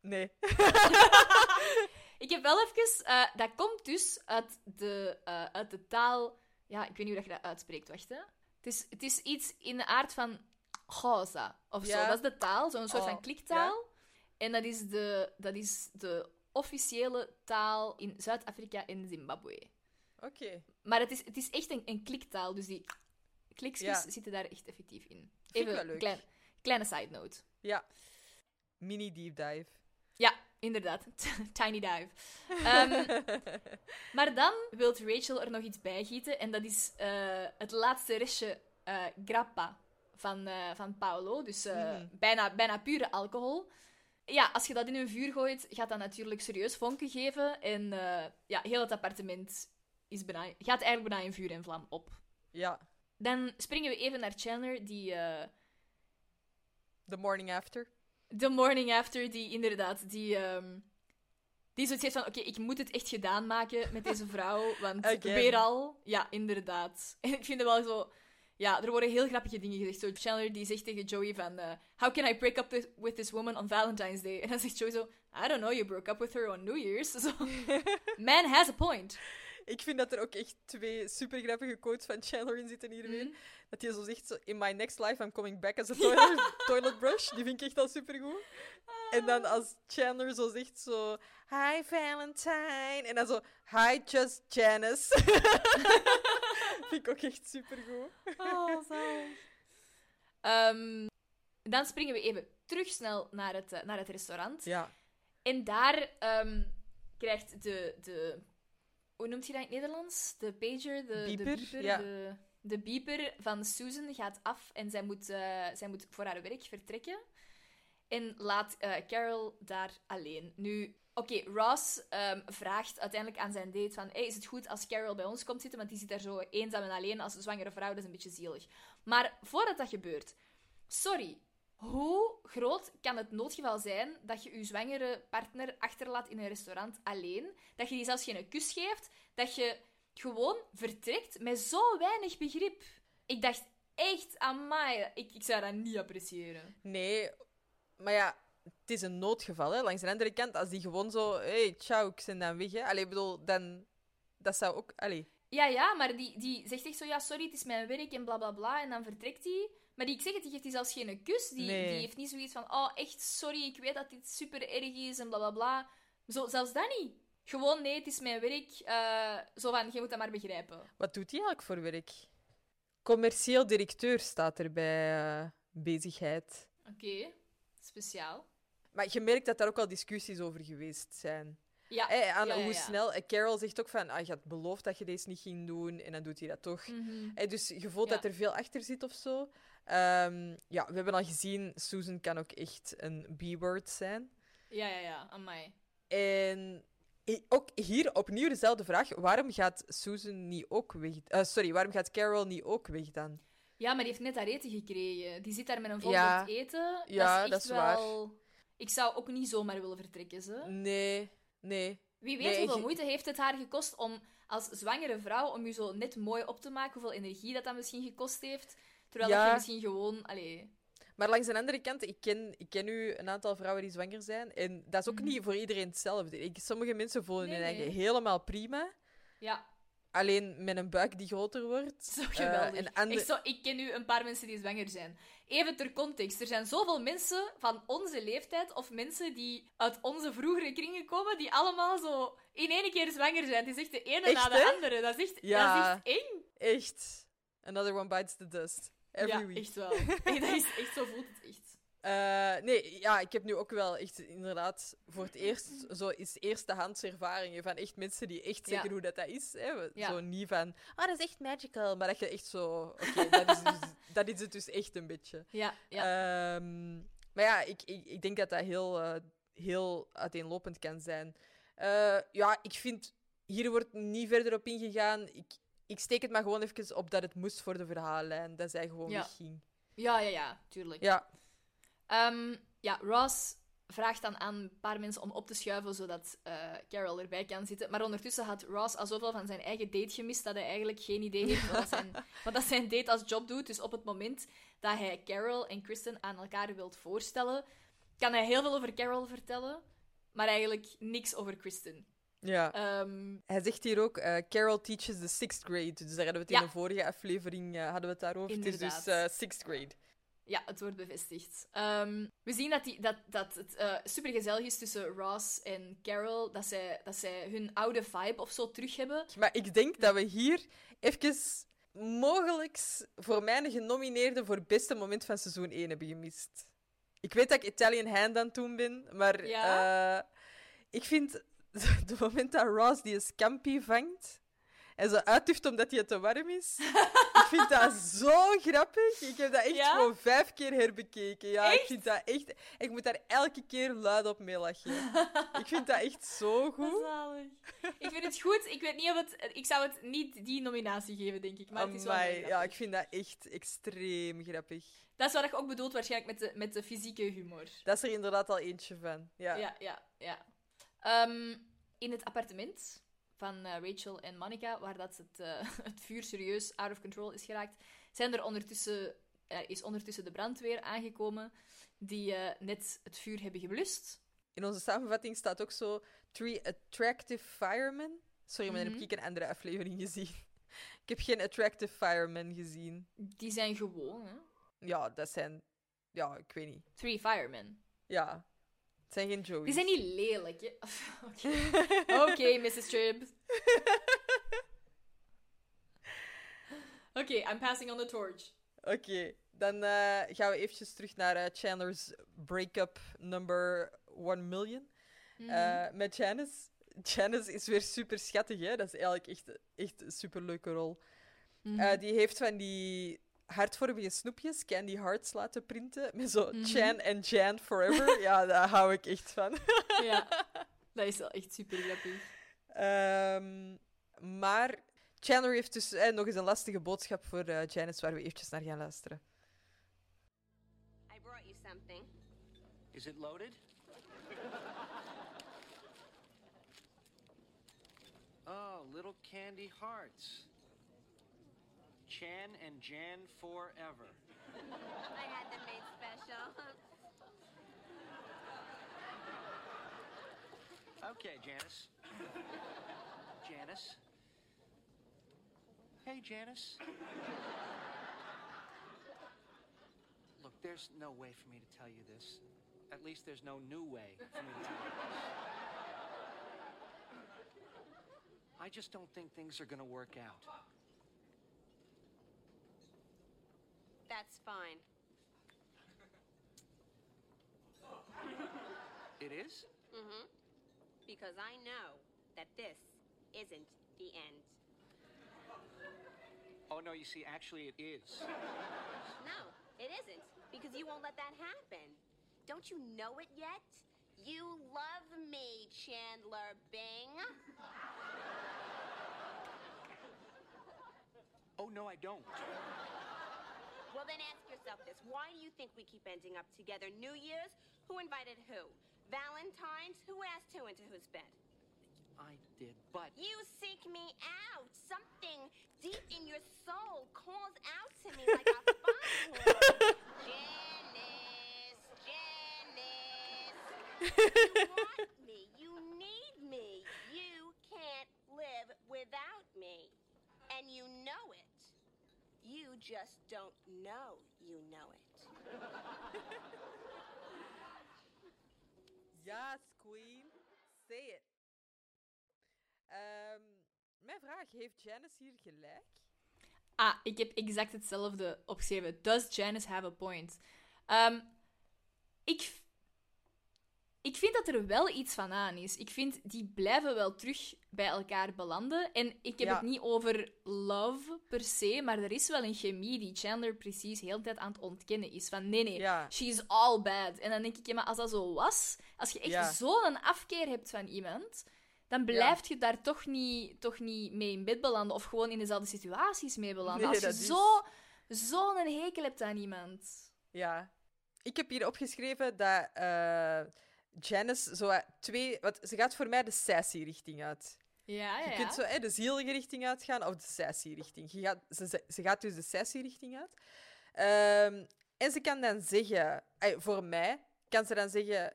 Nee. Ik heb wel even... eh, dat komt dus uit de, eh, uit de taal... Ja, ik weet niet hoe dat je dat uitspreekt. Wacht, hè. Het is, het is iets in de aard van Xhosa of zo. Dat is de taal, zo'n soort Oh, van kliktaal. En dat is, de, dat is de officiële taal in Zuid-Afrika en Zimbabwe. Oké. Maar het is, het is echt een, een kliktaal, dus die kliksjes Ja. zitten daar echt effectief in. Even een klein, kleine side note. Ja. Mini deep dive. Ja, inderdaad. Tiny dive. Ehm, maar dan wil Rachel er nog iets bijgieten. En dat is eh, het laatste restje eh, grappa van, eh, van Paolo. Dus Mhm. bijna, bijna pure alcohol. Ja, als je dat in een vuur gooit, gaat dat natuurlijk serieus vonken geven. En ja, heel het appartement is bijna, gaat eigenlijk bijna in vuur en vlam op. Ja. Dan springen we even naar Chandler, die... The morning after. The morning after, die inderdaad, die, ehm die zoiets heeft van, oké, ik moet het echt gedaan maken met deze vrouw, want Again. weer al, ja, inderdaad. En ik vind het wel zo, ja, er worden heel grappige dingen gezegd. Zo, Chandler die zegt tegen Joey van, eh, how can I break up with, with this woman on Valentine's Day? En dan zegt Joey zo, I don't know, you broke up with her on New Year's. Zo, man has a point. Ik vind dat er ook echt twee super grappige quotes van Chandler in zitten hier weer. Mhm. Dat hij zo zegt, in my next life I'm coming back as a toilet, toilet brush. Die vind ik echt al super goed. En dan als Chandler zo zegt, zo... Hi Valentine. En dan zo... Hi just Janice. vind ik ook echt super goed. Oh. Ehm, dan springen we even terug snel naar het, eh, naar het restaurant. Ja. En daar ehm, krijgt de, de... Hoe noemt je dat in het Nederlands? De pager? De Beeper, De beeper, ja. de, de beeper van Susan gaat af en zij moet, eh, zij moet voor haar werk vertrekken. En laat eh, Carol daar alleen. Nu, oké, Ross ehm, vraagt uiteindelijk aan zijn date van... Hey, is het goed als Carol bij ons komt zitten? Want die zit daar zo eenzaam en alleen als zwangere vrouw. Dat is een beetje zielig. Maar voordat dat gebeurt... Sorry, hoe groot kan het noodgeval zijn dat je je zwangere partner achterlaat in een restaurant alleen? Dat je die zelfs geen kus geeft? Dat je gewoon vertrekt met zo weinig begrip? Ik dacht echt, amai, ik, ik zou dat niet appreciëren. Nee, maar ja, het is een noodgeval. Hè. Langs de andere kant, als die gewoon zo... hey, ciao, ik ben dan weg. Hè. Allee, ik bedoel, dan... Dat zou ook... Allee. Ja, ja, maar die, die zegt echt zo, ja, sorry, het is mijn werk en bla bla bla. En dan vertrekt hij. Maar die, ik zeg het, die geeft die zelfs geen kus. Die, Nee. die heeft niet zoiets van, oh, echt sorry, ik weet dat dit super erg is en bla bla bla. Zo, zelfs dat niet. Gewoon, nee, het is mijn werk. eh, zo van, je moet dat maar begrijpen. Wat doet hij eigenlijk voor werk? Commercieel directeur staat er bij eh, bezigheid. Oké, speciaal. Maar je merkt dat daar ook al discussies over geweest zijn. Ja, Hè, aan ja, ja, hoe snel... eh, Carol zegt ook van, ah, je had beloofd dat je deze niet ging doen, en dan doet hij dat toch. Mhm. Hè, dus je voelt dat er veel achter zit of zo. Ehm, ja, we hebben al gezien, Susan kan ook echt een B-word zijn. Ja, ja, ja. Amai. En ook hier opnieuw dezelfde vraag. Waarom gaat Susan niet ook weg? eh, sorry, waarom gaat Carol niet ook weg dan? Ja, maar die heeft net haar eten gekregen. Die zit daar met een vol Ja. eten. Ja, dat is, dat waar. Ik zou ook niet zomaar willen vertrekken, ze. Nee, nee. Wie weet Nee, hoeveel moeite heeft het haar gekost om als zwangere vrouw om je zo net mooi op te maken, hoeveel energie dat dat misschien gekost heeft. Terwijl dat Ja. je misschien gewoon... Allee, Maar langs de andere kant, ik ken, ik ken nu een aantal vrouwen die zwanger zijn. En dat is ook niet voor iedereen hetzelfde. Ik, sommige mensen voelen Mhm. Nee, hun eigen nee. helemaal prima. ja, Alleen met een buik die groter wordt. zo geweldig. en ander- Echt zo, ik ken nu een paar mensen die zwanger zijn. Even ter context. Er zijn zoveel mensen van onze leeftijd of mensen die uit onze vroegere kringen komen, die allemaal zo in één keer zwanger zijn. Het is echt de ene Echt, na de hè? andere. Dat is echt, Ja. dat is echt eng. Echt. Another one bites the dust. Every ja, week. echt wel. Echt, dat is echt, zo voelt het echt. Eh, nee, ja, ik heb nu ook wel echt inderdaad voor het eerst zo is eerstehands ervaringen van echt mensen die echt zeggen Ja. hoe dat, dat is. Hè. Ja. Zo niet van, ah, dat is echt magical, maar dat je echt zo, oké, dat, is dus, dat is het dus echt een beetje. Ja, ja. Ehm, maar ja, ik, ik, ik denk dat dat heel, eh, heel uiteenlopend kan zijn. Eh, ja, ik vind, hier wordt niet verder op ingegaan. Ik, ik steek het maar gewoon even op dat het moest voor de verhaallijn, dat zij gewoon Ja. wegging. ja, ja, ja, tuurlijk. Ja, Ehm, ja, Ross vraagt dan aan een paar mensen om op te schuiven, zodat eh, Carol erbij kan zitten. Maar ondertussen had Ross al zoveel van zijn eigen date gemist, dat hij eigenlijk geen idee heeft wat zijn, wat dat zijn date als job doet. Dus op het moment dat hij Carol en Kristen aan elkaar wilt voorstellen, kan hij heel veel over Carol vertellen, maar eigenlijk niks over Kristen. Ja. Ehm, Hij zegt hier ook, eh, Carol teaches the sixth grade. Dus daar hadden we het Ja. in de vorige aflevering eh, hadden we het daarover. Het is dus eh, sixth grade. Ja, het wordt bevestigd. Ehm, we zien dat, die, dat, dat het gezellig is tussen Ross en Carol. Dat zij, dat zij hun oude vibe of zo terug hebben. Maar ik denk dat we hier even mogelijk voor mij een genomineerde voor het beste moment van seizoen 1 hebben gemist. Ik weet dat ik Italian Hand aan het doen ben, maar Ja? ik vind het moment dat Ross die scampi vangt en zo uitduft omdat hij te warm is, ik vind dat zo grappig. Ik heb dat echt Ja? gewoon vijf keer herbekeken. Ja, ik vind dat echt... Ik moet daar elke keer luid op mee lachen. ik vind dat echt zo goed. Zalig. Ik vind het goed. Ik weet niet of het... Ik zou het niet die nominatie geven, denk ik. Maar het is wel ja, ik vind dat echt extreem grappig. Dat is wat je ook bedoelt waarschijnlijk met de, met de fysieke humor. Dat is er inderdaad al eentje van. Ja. Ja, ja, ja. Ehm, in het appartement van eh, Rachel en Monica, waar dat het, eh, het vuur serieus out of control is geraakt, zijn er ondertussen, er is ondertussen de brandweer aangekomen die eh, net het vuur hebben geblust. In onze samenvatting staat ook zo... Three attractive firemen. Sorry, maar dan Mhm. heb ik een andere aflevering gezien. Ik heb geen attractive firemen gezien. Die zijn gewoon, hè. Ja, dat zijn... Ja, ik weet niet. Three firemen. Ja. Het zijn geen Joey's. Die zijn niet lelijk, hè. Oké, Oké, Mrs. Tribb. Oké, I'm passing on the torch. Oké, dan eh, gaan we eventjes terug naar eh, Chandler's breakup number 1 million. Mhm. Eh, met Janice. Janice is weer super schattig, hè? Dat is eigenlijk echt, echt een super leuke rol. Mhm. Eh, die heeft van die hartvormige snoepjes, candy hearts laten printen. Met zo Mhm. Chan en Jan forever. ja, daar hou ik echt van. Ja, dat is wel echt super grappig. Ehm, maar Chandler heeft dus eh, nog eens een lastige boodschap voor eh, Janice, waar we eventjes naar gaan luisteren. I brought you something. Is it loaded? Oh, little candy hearts. Chan and Jan forever. I had them made special. Okay, Janice. Janice. Hey, Janice. Look, there's no way for me to tell you this. At least there's no new way for me to tell you this. I just don't think things are going to work out. That's fine. It is? Mm-hmm. Because I know that this isn't the end. Oh, no, you see, actually, it is. No, it isn't. Because you won't let that happen. Don't you know it yet? You love me, Chandler Bing. Oh, no, I don't. Well, then ask yourself this. Why do you think we keep ending up together? New Year's? Who invited who? Valentine's? Who asked who into whose bed? I did, but You seek me out. Something deep in your soul calls out to me like a foghorn. Janice, Janice. You want me. You need me. You can't live without me. And you know it. You just don't know you know it. Yes, queen. Say it. Ehm, mijn vraag, heeft Janice hier gelijk? Ah, ik heb exact hetzelfde opgeschreven. Does Janice have a point? Ehm, ik, ik vind dat er wel iets van aan is. Ik vind die blijven wel terug bij elkaar belanden. En ik heb Ja. het niet over love per se, maar er is wel een chemie die Chandler precies heel de tijd aan het ontkennen is. Van nee, nee, Ja. she's all bad. En dan denk ik, ja, maar als dat zo was, als je echt Ja. zo'n afkeer hebt van iemand, dan blijf je daar toch niet, toch niet mee in bed belanden of gewoon in dezelfde situaties mee belanden. Nee, als je is- zo, zo'n hekel hebt aan iemand. Ja. Ik heb hier opgeschreven dat eh, Janice zo wat twee... Want ze gaat voor mij de sassy richting uit. Ja, ja, Je kunt zo hè, de zielige richting uitgaan of de sassy richting. Je gaat, ze, ze- gaat dus de sassy richting uit. Ehm, en ze kan dan zeggen... eh, voor mij kan ze dan zeggen...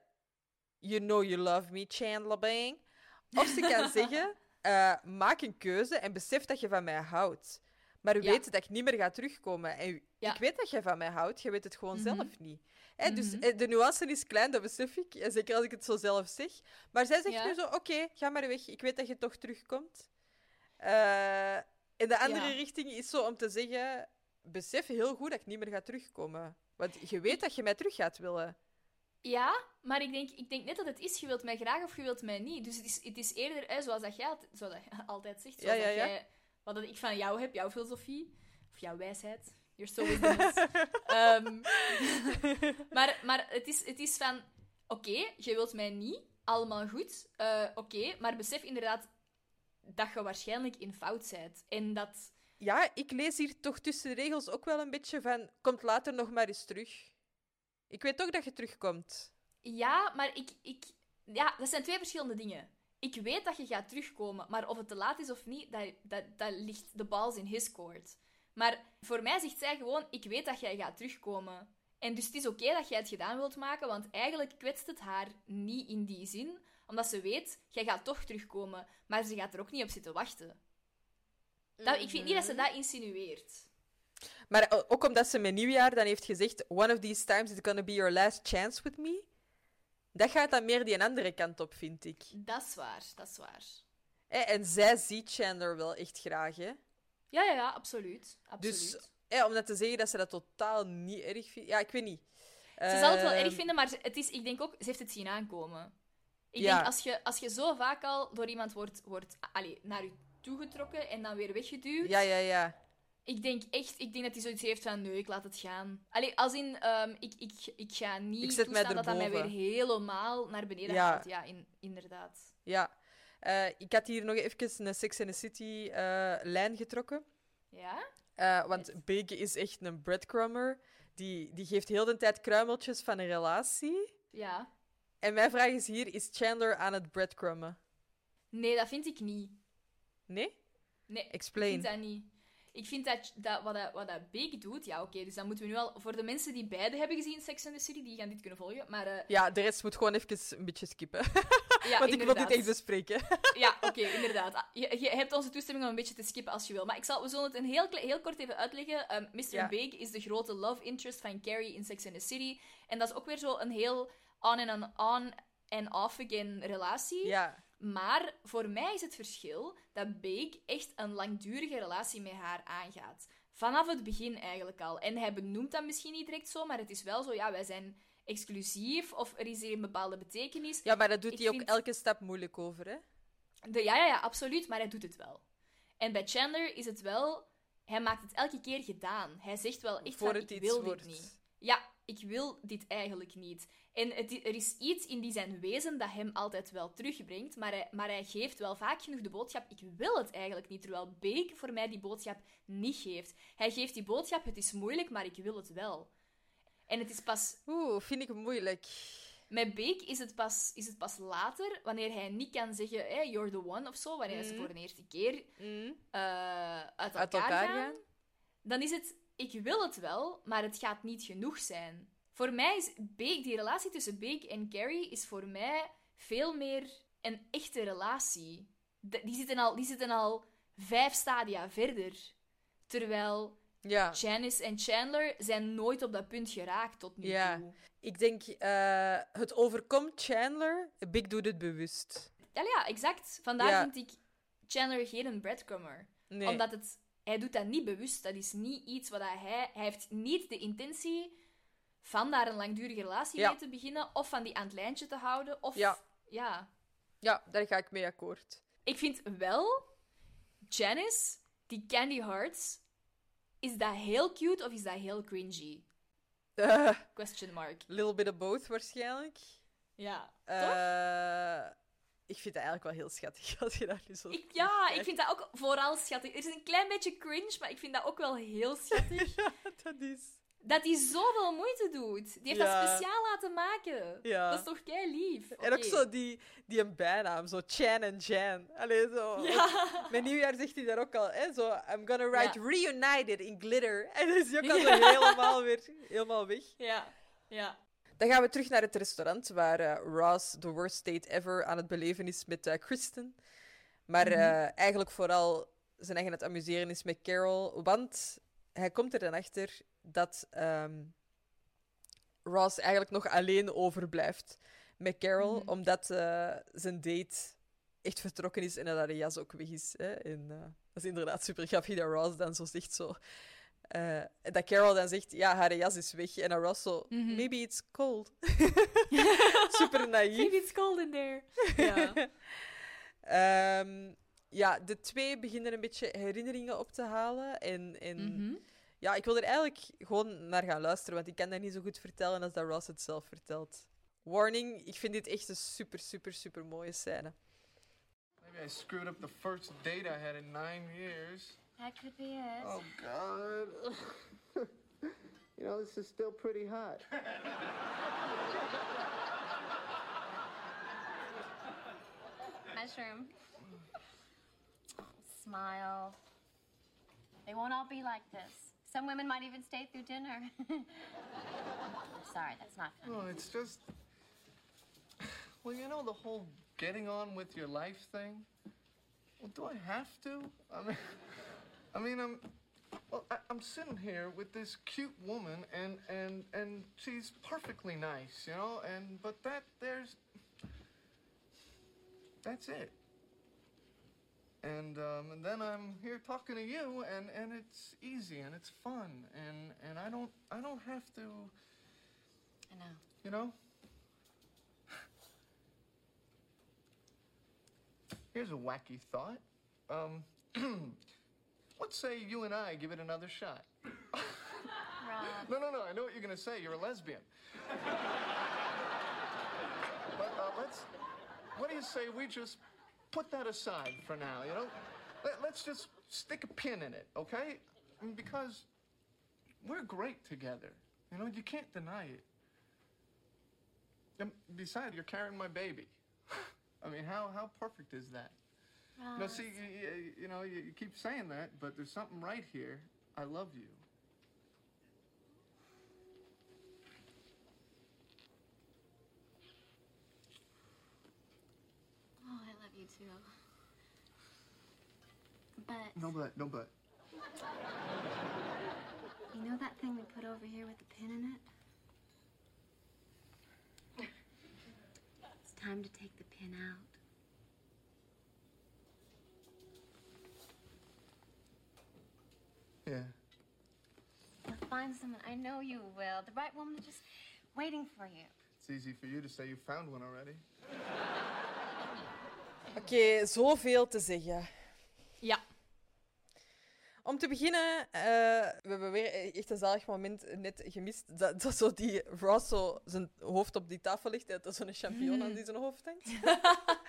You know you love me, Chandler Bing. Of ze kan zeggen... eh, maak een keuze en besef dat je van mij houdt. Maar Ja. weet dat ik niet meer ga terugkomen. En Ja. ik weet dat jij van mij houdt, je weet het gewoon Mhm. zelf niet. Hè, Dus Mhm. eh, de nuance is klein, dat besef ik. En zeker als ik het zo zelf zeg. Maar zij zegt Ja. nu zo, oké, ga maar weg. Ik weet dat je toch terugkomt. Eh, en de andere richting is zo om te zeggen... Besef heel goed dat ik niet meer ga terugkomen. Want je weet dat je mij terug gaat willen. Ja, maar ik denk, ik denk net dat het is, je wilt mij graag of je wilt mij niet. Dus het is, het is eerder, hè, zoals dat jij altijd, zoals dat jij altijd zegt, zoals Ja, ja, dat jij, wat dat ik van jou heb, jouw filosofie, of jouw wijsheid. You're so. Ehm, maar maar het, is, het is van, oké, je wilt mij niet, allemaal goed, eh, oké, maar besef inderdaad dat je waarschijnlijk in fout bent. En dat... Ja, ik lees hier toch tussen de regels ook wel een beetje van... Komt later nog maar eens terug. Ik weet ook dat je terugkomt. Ja, maar ik, ik... Ja, dat zijn twee verschillende dingen. Ik weet dat je gaat terugkomen, maar of het te laat is of niet, dat, dat, dat ligt de balls in his court. Maar voor mij zegt zij gewoon, ik weet dat jij gaat terugkomen. En dus het is oké dat jij het gedaan wilt maken, want eigenlijk kwetst het haar niet in die zin, omdat ze weet, jij gaat toch terugkomen, maar ze gaat er ook niet op zitten wachten. Dat, ik vind niet dat ze dat insinueert. Maar o- ook omdat ze met nieuwjaar dan heeft gezegd... One of these times is gonna be your last chance with me. Dat gaat dan meer die andere kant op, vind ik. Dat is waar, dat is waar. Hè, En zij ziet Chandler wel echt graag, hè. Ja, ja, ja, absoluut. absoluut. Dus hè, om dat te zeggen dat ze dat totaal niet erg vindt... Ja, ik weet niet. Ze zal het wel Ehm, erg vinden, maar het is, ik denk ook, ze heeft het zien aankomen. Ik Ja. denk, als je, als je zo vaak al door iemand wordt, wordt allee, naar je toegetrokken en dan weer weggeduwd, Ja, ja, ja. Ik denk echt, ik denk dat hij zoiets heeft van, nee, ik laat het gaan. Allee, als in, ehm, ik, ik, ik ga niet Ik toestaan dat dat mij weer helemaal naar beneden Ja. gaat. Ja, in, inderdaad. ja. Eh, ik had hier nog even een Sex and the City eh, lijn getrokken. Ja? Eh, want Big is echt een breadcrumber. Die, die geeft heel de tijd kruimeltjes van een relatie. Ja. En mijn vraag is hier, is Chandler aan het breadcrummen? Nee, dat vind ik niet. Nee? Nee, ik Explain. vind dat niet. Ik vind dat, dat, wat, dat wat dat Big doet, ja oké, dus dan moeten we nu al... Voor de mensen die beide hebben gezien, Sex and the City, die gaan dit kunnen volgen. Maar eh, Ja, de rest moet gewoon even een beetje skippen. ja, want ik wil dit echt bespreken. Ja, oké, inderdaad. Ah, Je, je hebt onze toestemming om een beetje te skippen als je wil. Maar ik zal, we zullen het een heel, heel kort even uitleggen. Ehm, Mr. Ja. Big is de grote love interest van Carrie in Sex and the City. En dat is ook weer zo een heel on en on en off again relatie. ja. Maar voor mij is het verschil dat Big echt een langdurige relatie met haar aangaat. Vanaf het begin eigenlijk al. En hij benoemt dat misschien niet direct zo, maar het is wel zo, ja, wij zijn exclusief of er is hier een bepaalde betekenis. ja, maar dat doet Ik hij ook elke stap moeilijk over, hè? De, ja, ja, ja, absoluut, maar hij doet het wel. En bij Chandler is het wel... Hij maakt het elke keer gedaan. Hij zegt wel echt Voor van, het ik wil wordt. dit niet. ja, ik wil dit eigenlijk niet. En het, er is iets in die zijn wezen dat hem altijd wel terugbrengt, maar hij, maar hij geeft wel vaak genoeg de boodschap, ik wil het eigenlijk niet, terwijl Bake voor mij die boodschap niet geeft. Hij geeft die boodschap, het is moeilijk, maar ik wil het wel. En het is pas Oeh, vind ik moeilijk. met Bake is het pas, is het pas later, wanneer hij niet kan zeggen, hey, you're the one of zo, wanneer ze Mhm. voor de eerste keer Mm. eh, uit, elkaar Uit elkaar gaan, gaan? dan is het, ik wil het wel, maar het gaat niet genoeg zijn. Voor mij is Bake, die relatie tussen Bake en Carrie is voor mij veel meer een echte relatie. De- die, zitten al, die zitten al vijf stadia verder. Terwijl Ja. Janice en Chandler zijn nooit op dat punt geraakt tot nu Ja. toe. Ik denk, eh, het overkomt Chandler. Big doet het bewust. Ja, ja, exact. Vandaar Ja. vind ik Chandler geen breadcrummer. Nee. Omdat het, hij doet dat niet bewust. Dat is niet iets wat hij... Hij heeft niet de intentie van daar een langdurige relatie Ja. mee te beginnen. Of van die aan het lijntje te houden. Of... Ja. ja. Ja, daar ga ik mee akkoord. Ik vind wel... Janice, die Candy Hearts... Is dat heel cute of is dat heel cringy? Eh, Question mark. little bit of both waarschijnlijk. Ja. Eh, ik vind het eigenlijk wel heel schattig als je dat nu zo Ik, ja, ik vind dat ook vooral schattig. Er is een klein beetje cringe, maar ik vind dat ook wel heel schattig. dat is. dat hij zoveel moeite doet. Die heeft Ja. dat speciaal laten maken. Ja. Dat is toch kei lief. En ook zo die, die een bijnaam, zo Chan en Jan. Allee, zo. Ja. Met nieuwjaar zegt hij daar ook al, hè, zo, I'm gonna write reunited in glitter. En dan is hij ook al zo helemaal weer helemaal weg. ja. Ja. Dan gaan we terug naar het restaurant waar eh, Ross the worst date ever aan het beleven is met eh, Kristen. Maar Mhm. eh, eigenlijk vooral zijn eigen het amuseren is met Carol. Want hij komt er dan achter dat ehm, Ross eigenlijk nog alleen overblijft met Carol. Mhm. Omdat zijn date echt vertrokken is en dat haar jas ook weg is. Hè? En, dat is inderdaad super grappig dat Ross dan zo zegt zo... eh, dat Carol dan zegt, ja, haar jas is weg. En dan zo, Mhm. maybe it's cold. Super naïef. Maybe it's cold in there. Ja. Ehm, ja, de twee beginnen een beetje herinneringen op te halen. En, en Mhm. ja, ik wil er eigenlijk gewoon naar gaan luisteren, want ik kan dat niet zo goed vertellen als dat Ross het zelf vertelt. Warning, ik vind dit echt een super, super, super mooie scène. Maybe I screwed up the first date I had in nine years. That could be it. Oh, God. you know, this is still pretty hot. Mushroom. Smile. They won't all be like this. Some women might even stay through dinner. I'm Sorry, that's not funny. No, it's just. Well, you know, the whole getting on with your life thing? Well, do I have to? I mean, I mean, I'm. Well, I, I'm sitting here with this cute woman, and and and she's perfectly nice, you know. And but that there's. That's it. And um, and then I'm here talking to you, and and it's easy and it's fun, and and I don't I don't have to. I know. You know? Here's a wacky thought. Um, let's say you and I give it another shot. Rob. No, no, no, I know what you're going to say. You're a lesbian. but uh, let's. What do you say we just put that aside for now, you know? Let, let's just stick a pin in it, okay? I mean, because we're great together. You know, you can't deny it. And besides, you're carrying my baby. I mean, how, how perfect is that? Ah, no, see, you, you, you know, you, you keep saying that, but there's something right here. I love you. Oh, I love you too. But No, but, no, but. you know that thing we put over here with the pin in it? It's time to take the pin out. Yeah. You'll find someone. I know you will. The right woman is just waiting for you. It's easy for you to say you found one already. Oké, zoveel te zeggen. Ja. Om te beginnen, eh, we hebben weer echt een zalig moment net gemist. Dat, dat zo die Ross zo zijn hoofd op die tafel ligt. Dat er zo'n champignon aan die zijn hoofd hangt.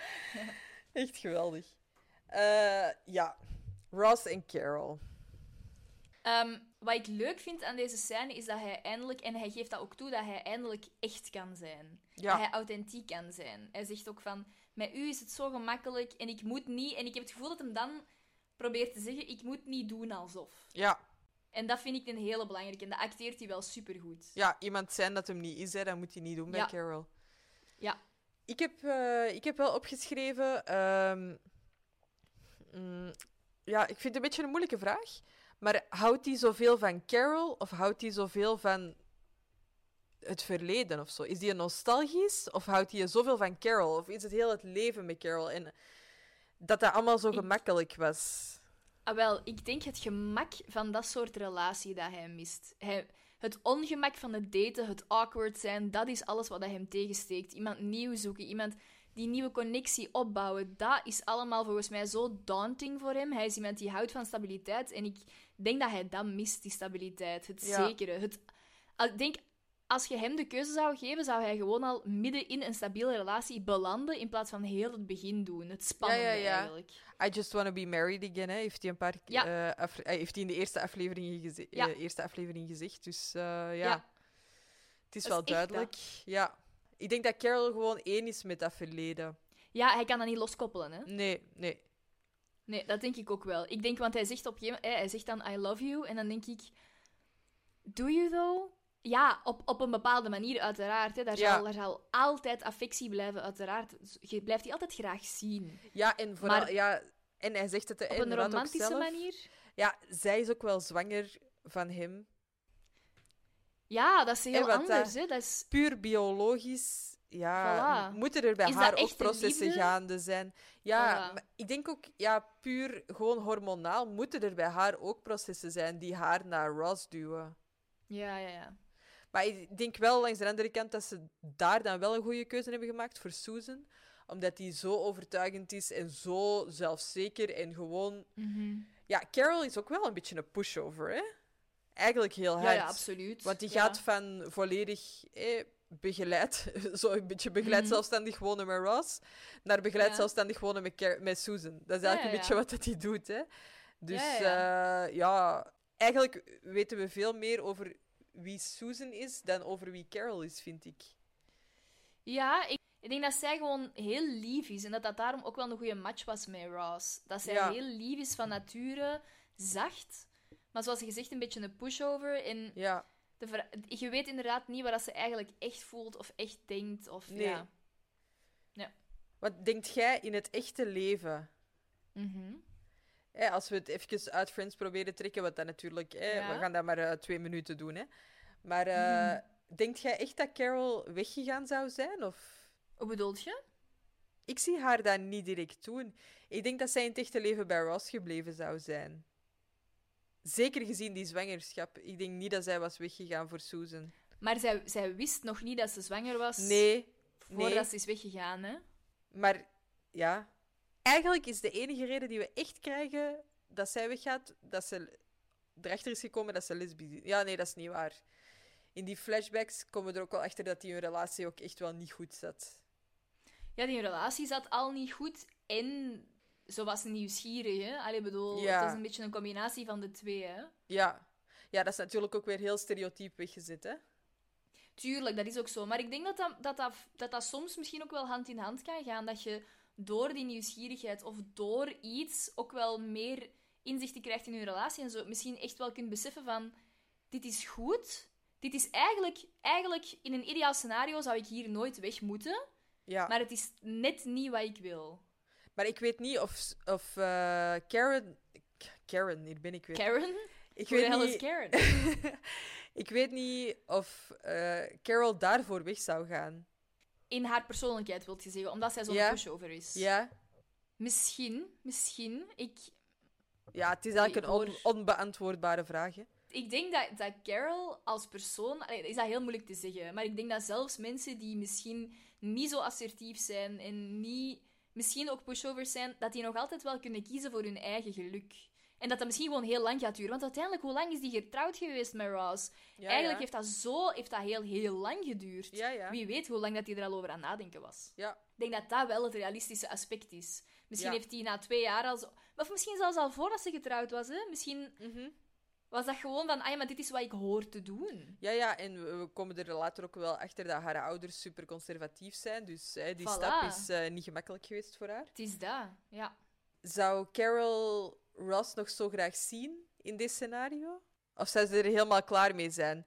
echt geweldig. Eh, ja, Ross en Carol. Ehm, wat ik leuk vind aan deze scène is dat hij eindelijk, en hij geeft dat ook toe, dat hij eindelijk echt kan zijn. Ja. Dat hij authentiek kan zijn. Hij zegt ook van, met u is het zo gemakkelijk en ik moet niet, en ik heb het gevoel dat hem dan probeert te zeggen, ik moet niet doen alsof. Ja, En dat vind ik een hele belangrijke. En dat acteert hij wel supergoed. ja, iemand zijn dat hem niet is, hè, dat moet hij niet doen bij Ja. Carol. Ja. Ik heb, eh, ik heb wel opgeschreven. ehm, mm, ja, ik vind het een beetje een moeilijke vraag. Maar houdt hij zoveel van Carol of houdt hij zoveel van het verleden of zo? Is hij nostalgisch of houdt hij zoveel van Carol? Of is het heel het leven met Carol? En dat dat allemaal zo gemakkelijk was. Ah, wel, ik denk het gemak van dat soort relatie dat hij mist. Hij, het ongemak van het daten, het awkward zijn, dat is alles wat hij hem tegensteekt. Iemand nieuw zoeken, iemand die nieuwe connectie opbouwen, dat is allemaal volgens mij zo daunting voor hem. Hij is iemand die houdt van stabiliteit en ik denk dat hij dat mist, die stabiliteit. Het Ja. zekere. Het, ik denk, als je hem de keuze zou geven, zou hij gewoon al midden in een stabiele relatie belanden in plaats van heel het begin doen. Het spannende Ja, ja, ja. eigenlijk. I Just Wanna Be Married Again, hè, heeft hij een paar Ja. eh, eh, heeft hij in de eerste aflevering, geze- Ja. eh, eerste aflevering gezegd. Dus ja. Ja. het is Dat is wel echt duidelijk. Ja. Ik denk dat Carol gewoon één is met dat verleden. Ja, hij kan dat niet loskoppelen, hè? Nee, nee. Nee, dat denk ik ook wel. Ik denk, want hij zegt op hij zegt dan I love you, en dan denk ik, do you though? Ja, op, op een bepaalde manier uiteraard. Hè. Daar, Ja. zal, daar zal altijd affectie blijven, uiteraard. Je blijft die altijd graag zien. Ja, en vooral, Maar- ja, en hij zegt het Op een romantische zelf. manier. Ja, zij is ook wel zwanger van hem. Ja, dat is heel anders. dat- Hè. Dat is... Puur biologisch. Ja, Voilà. moeten er bij Is haar ook processen liefde? gaande zijn. Ja, Voilà. ik denk ook, ja, puur gewoon hormonaal moeten er bij haar ook processen zijn die haar naar Ross duwen. Ja, ja, ja. Maar ik denk wel langs de andere kant dat ze daar dan wel een goede keuze hebben gemaakt voor Susan. Omdat die zo overtuigend is en zo zelfzeker en gewoon... Mhm. Ja, Carol is ook wel een beetje een pushover, hè? Eigenlijk heel hard. Ja, ja, absoluut. Want die Ja. gaat van volledig eh, begeleid, zo een beetje begeleid Mhm. zelfstandig wonen met Ross, naar begeleid Ja. zelfstandig wonen met, Car- met Susan. Dat is eigenlijk ja, een beetje wat dat hij doet, hè. Dus Ja, ja, ja, eigenlijk weten we veel meer over wie Susan is dan over wie Carol is, vind ik. Ja, ik, ik denk dat zij gewoon heel lief is. En dat dat daarom ook wel een goede match was met Ross. Dat zij heel lief is van nature, zacht. Maar zoals gezegd, een beetje een pushover. En Ja, de je weet inderdaad niet wat ze eigenlijk echt voelt of echt denkt. Of, Nee. ja. wat denkt jij in het echte leven? Mhm. Als we het even uit Friends proberen te trekken, wat dat natuurlijk... Ja. We gaan dat maar eh, twee minuten doen, hè. Maar eh, denkt jij echt dat Carol weggegaan zou zijn? Of... Hoe bedoelt je? Ik zie haar dat niet direct doen. Ik denk dat zij in het echte leven bij Ross gebleven zou zijn. Zeker gezien die zwangerschap. Ik denk niet dat zij was weggegaan voor Susan. Maar zij, zij wist nog niet dat ze zwanger was Nee, voordat nee. ze is weggegaan. Hè? Maar ja. Eigenlijk is de enige reden die we echt krijgen dat zij weggaat, dat ze erachter is gekomen dat ze lesbisch is. Ja, nee, dat is niet waar. In die flashbacks komen we er ook wel achter dat die hun relatie ook echt wel niet goed zat. Ja, die relatie zat al niet goed. En ze was nieuwsgierig. Hè? Allee, bedoel, Ja. het is een beetje een combinatie van de twee. Hè? Ja. Ja, dat is natuurlijk ook weer heel stereotyp weggezet, hè? Tuurlijk, dat is ook zo. Maar ik denk dat dat, dat, dat, dat dat soms misschien ook wel hand in hand kan gaan. Dat je door die nieuwsgierigheid of door iets ook wel meer inzichten krijgt in je relatie. En zo misschien echt wel kunt beseffen van... Dit is goed. Dit is eigenlijk... Eigenlijk, in een ideaal scenario zou ik hier nooit weg moeten. Ja. Maar het is net niet wat ik wil. Maar ik weet niet of, of eh, Karen... Karen, hier ben ik weer. Karen? ik Hoe de weet is niet... Karen? ik weet niet of eh, Carol daarvoor weg zou gaan. In haar persoonlijkheid, wil je zeggen. Omdat zij zo'n Ja. pushover is. Ja? Misschien. Misschien. Ik... Ja, het is eigenlijk een on- onbeantwoordbare vraag. Hè? Ik denk dat, dat Carol als persoon... Is dat heel moeilijk te zeggen. Maar ik denk dat zelfs mensen die misschien niet zo assertief zijn en niet... Misschien ook pushovers zijn, dat die nog altijd wel kunnen kiezen voor hun eigen geluk. En dat dat misschien gewoon heel lang gaat duren. Want uiteindelijk, hoe lang is die getrouwd geweest met Ross? Ja, Eigenlijk ja. heeft dat zo heeft dat heel, heel lang geduurd. Ja. Wie weet hoe lang dat hij er al over aan nadenken was. Ja. Ik denk dat dat wel het realistische aspect is. Misschien heeft hij na twee jaar al zo... Of misschien zelfs al voordat ze getrouwd was, hè? Misschien Mhm. Was dat gewoon van... Ah ja, maar dit is wat ik hoor te doen. Ja, ja, en we, we komen er later ook wel achter dat haar ouders super conservatief zijn. Dus hè, die Voilà. stap is eh, niet gemakkelijk geweest voor haar. Het is dat, ja. Zou Carol Ross nog zo graag zien in dit scenario? Of zou ze er helemaal klaar mee zijn?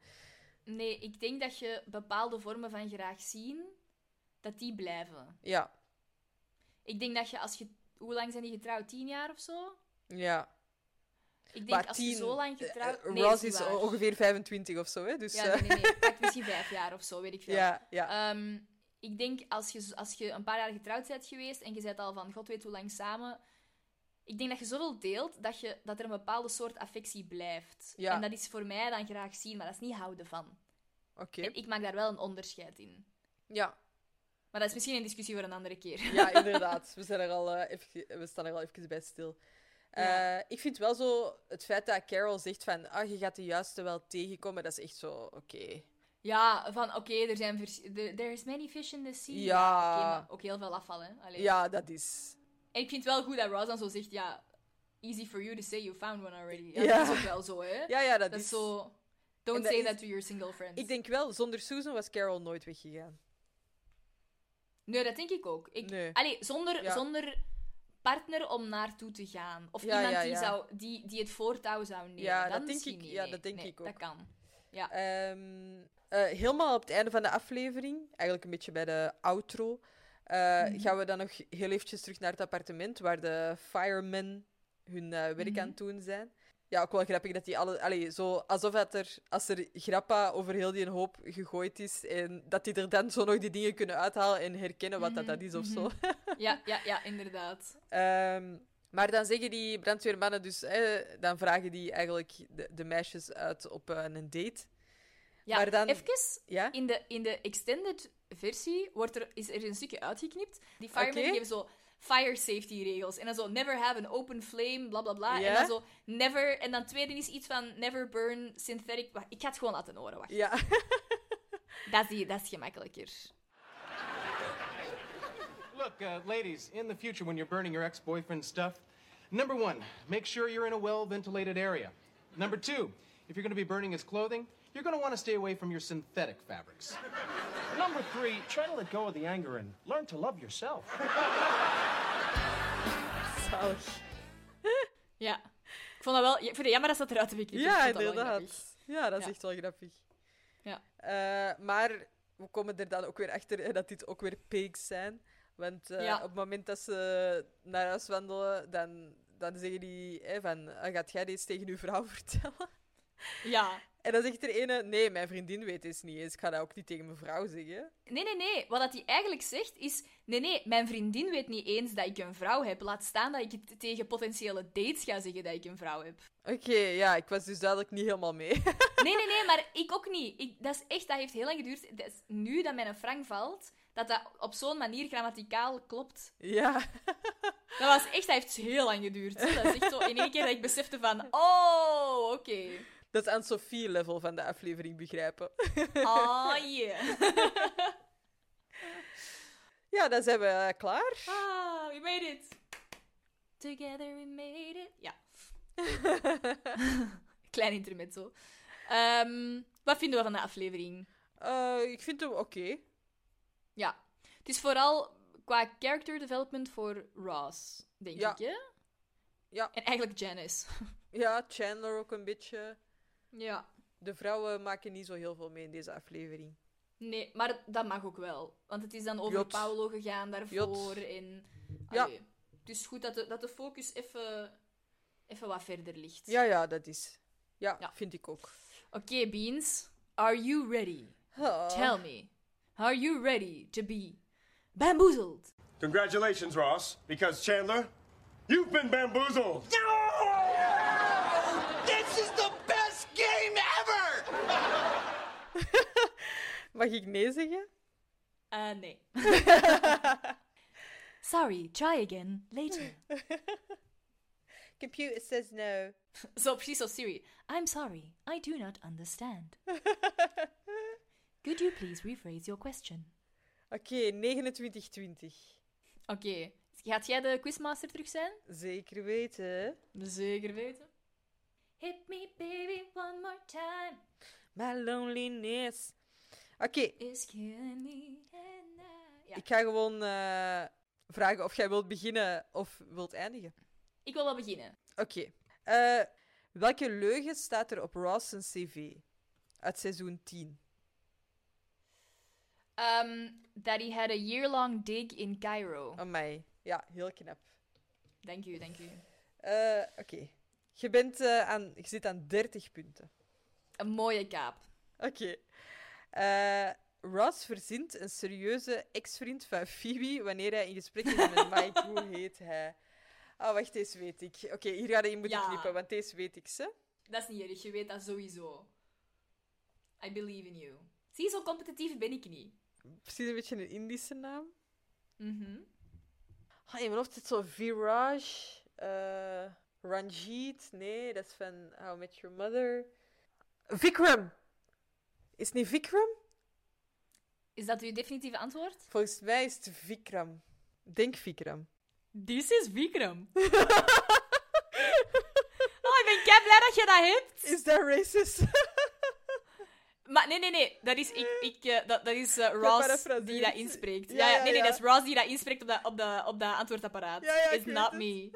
Nee, ik denk dat je bepaalde vormen van graag zien, dat die blijven. Ja, Ik denk dat je als je... Hoe lang zijn die getrouwd? Tien jaar of zo? ja. Ik denk als tien, je zo lang eh, getrouwd... eh, Nee, Ross is ongeveer 25 of zo, hè? Dus, Ja, eh, nee, nee, nee. Pak misschien vijf jaar of zo, weet ik veel. ja, ja. Ehm, ik denk als je, als je een paar jaar getrouwd bent geweest en je bent al van god weet hoe lang samen. Ik denk dat je zoveel deelt dat, je, dat er een bepaalde soort affectie blijft. Ja. En dat is voor mij dan graag zien, maar dat is niet houden van. Oké. En ik maak daar wel een onderscheid in. Ja. Maar dat is misschien een discussie voor een andere keer. ja, inderdaad. We, zijn er al, eh, even, we staan er al even bij stil. Ja. Eh, ik vind wel zo het feit dat Carol zegt van ah, je gaat de juiste wel tegenkomen, dat is echt zo oké. Ja, van oké, er zijn vers- there is many fish in the sea. Ja. maar ook heel veel afval, hè. Allee. Ja, dat is. En ik vind het wel goed dat Ross dan zo zegt, ja, easy for you to say you found one already. Ja, Ja. dat is ook wel zo, hè. Ja, ja, dat, Dat is. zo... Don't dat say is- that to your single friends. Ik denk wel, zonder Susan was Carol nooit weggegaan. Nee, dat denk ik ook. Ik... Nee. Allee, zonder, Ja. zonder partner om naartoe te gaan. Of Ja, iemand die, ja. zou, die, die het voortouw zou nemen. Ja, Dan dat denk ik- niet, ja, nee. dat denk Nee, ik ook. Dat kan. Ja. Ehm, eh, helemaal op het einde van de aflevering, eigenlijk een beetje bij de outro, eh, Mhm. gaan we dan nog heel eventjes terug naar het appartement waar de firemen hun eh, werk Mhm. aan het doen zijn. Ja, ook wel grappig dat die alle... Allee, zo alsof dat er, als er grappa over heel die hoop gegooid is, en dat die er dan zo nog die dingen kunnen uithalen en herkennen wat dat, Mhm, dat is of zo. ja, ja, ja, inderdaad. Ehm, maar dan zeggen die brandweermannen dus... eh, dan vragen die eigenlijk de, de meisjes uit op eh, een date. Ja, Maar dan- even, Ja? in de, in de extended versie wordt er, is er een stukje uitgeknipt. Die firemen geven zo fire safety regels. En dan zo, never have an open flame, bla bla bla. Ja? En dan zo, never... En dan tweede is iets van, never burn synthetic... Wacht, ik ga het gewoon laten horen, wacht. Ja. Dat, is, die- dat is gemakkelijker. Look, uh, ladies, in the future when you're burning your ex boyfriend's stuff, number one, make sure you're in a well ventilated area. Number two, if you're going to be burning his clothing, you're going to want to stay away from your synthetic fabrics. Number three, try to let go of the anger and learn to love yourself. Zalig. Ja. Ik vond dat wel... Ik vind het jammer dat ze dat eruit hebben geknipt. Ja, Ik vond dat wel inderdaad. Ja, dat is Ja. echt wel grappig. Ja. Eh, maar we komen er dan ook weer achter hè, dat dit ook weer pigs zijn. Want eh, Ja. op het moment dat ze naar huis wandelen, dan, dan zeggen die van, "Ah, gaat jij dit tegen uw vrouw vertellen? Ja. En dan zegt er ene, nee, mijn vriendin weet het niet eens. Ik ga dat ook niet tegen mijn vrouw zeggen. Nee, nee, nee. Wat dat hij eigenlijk zegt is... Nee, nee, mijn vriendin weet niet eens dat ik een vrouw heb. Laat staan dat ik het tegen potentiële dates ga zeggen dat ik een vrouw heb. Oké, ja, ik was dus duidelijk niet helemaal mee. Nee, nee, nee, maar ik ook niet. Ik, dat, is echt, dat heeft heel lang geduurd. Dat is nu dat mijn frank valt, dat dat op zo'n manier grammaticaal klopt. ja. Dat was echt... Dat heeft heel lang geduurd. hè. Dat is echt zo in één keer dat ik besefte van... Oh, oké. Dat is aan Sophie-level van de aflevering begrijpen. Oh, yeah. Ja, dan zijn we eh, klaar. Ah, we made it. Together we made it. Ja. Klein intermezzo. Ehm wat vinden we van de aflevering? Eh, ik vind hem oké. Ja. Het is vooral qua character development voor Ross, denk Ja. ik, hè? Ja. En eigenlijk Janice. Ja, Chandler ook een beetje. ja. De vrouwen maken niet zo heel veel mee in deze aflevering. Nee, maar dat mag ook wel. Want het is dan over Jot. Paolo gegaan daarvoor. En, Ja. Allee, Het is goed dat de, dat de focus even, even wat verder ligt. Ja, ja, dat is. Ja, Ja. vind ik ook. Oké, Beans. Are you ready? Tell me, are you ready to be bamboozled? Congratulations, Ross, because Chandler, you've been bamboozled. This is the best game ever! Mag ik nee zeggen? Uh, nee. Sorry, try again later. Computer says no. Zo, precies zo Siri. I'm sorry, I do not understand. Could you please rephrase your question? Oké, 2920. Oké, gaat jij de quizmaster terug zijn? Zeker weten. Zeker weten. Hit me baby one more time. My loneliness. Oké, Is killing me and I... Ja. ik ga gewoon eh, vragen of jij wilt beginnen of wilt eindigen. Ik wil wel beginnen. Oké. Eh, welke leugen staat er op Ross' cv? Uit seizoen 10. Um, that he had a year-long dig in Cairo. Amai. Ja, heel knap. Dank u, dank u. Eh, Oké. Je, bent, eh, aan, je zit aan 30 punten. Een mooie kaap. Oké. Eh, Ross verzint een serieuze ex-vriend van Phoebe wanneer hij in gesprek is met Mike. Hoe heet hij? Ah, wacht, deze weet ik. Oké, hier ga je in moeten Ja. knippen, want deze weet ik, ze. Dat is niet erg, je weet dat sowieso. I believe in you. Zie, zo competitief ben ik niet. Precies een beetje een Indische naam. Mhm. Ah, in mijn hoofd zit zo Viraj, eh, Ranjit. Nee, dat is van How I Met Your Mother. Vikram! Is het niet Vikram? Is dat uw definitieve antwoord? Volgens mij is het Vikram. Denk Vikram. This is Vikram. oh, ik ben kei blij dat je dat hebt. Is dat racist? Maar nee, nee, nee. Dat is, ik, ik, eh, dat, dat is eh, Ross die dat inspreekt. Ja, Ja, nee, nee, dat is Ross die dat inspreekt op dat, op dat, op dat antwoordapparaat. Ja, ja, ik It's not het. me.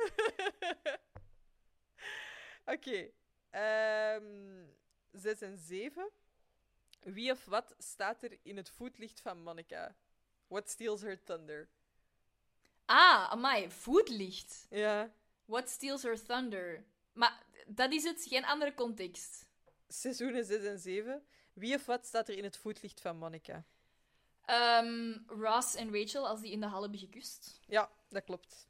Oké. ehm, zes en zeven. Wie of wat staat er in het voetlicht van Monica? What steals her thunder? Ah, amai. Voetlicht. Ja. What steals her thunder? Maar dat is het, geen andere context. Seizoenen 6 en 7. Wie of wat staat er in het voetlicht van Monica? Ehm, Ross en Rachel als die in de hal hebben gekust. Ja, dat klopt.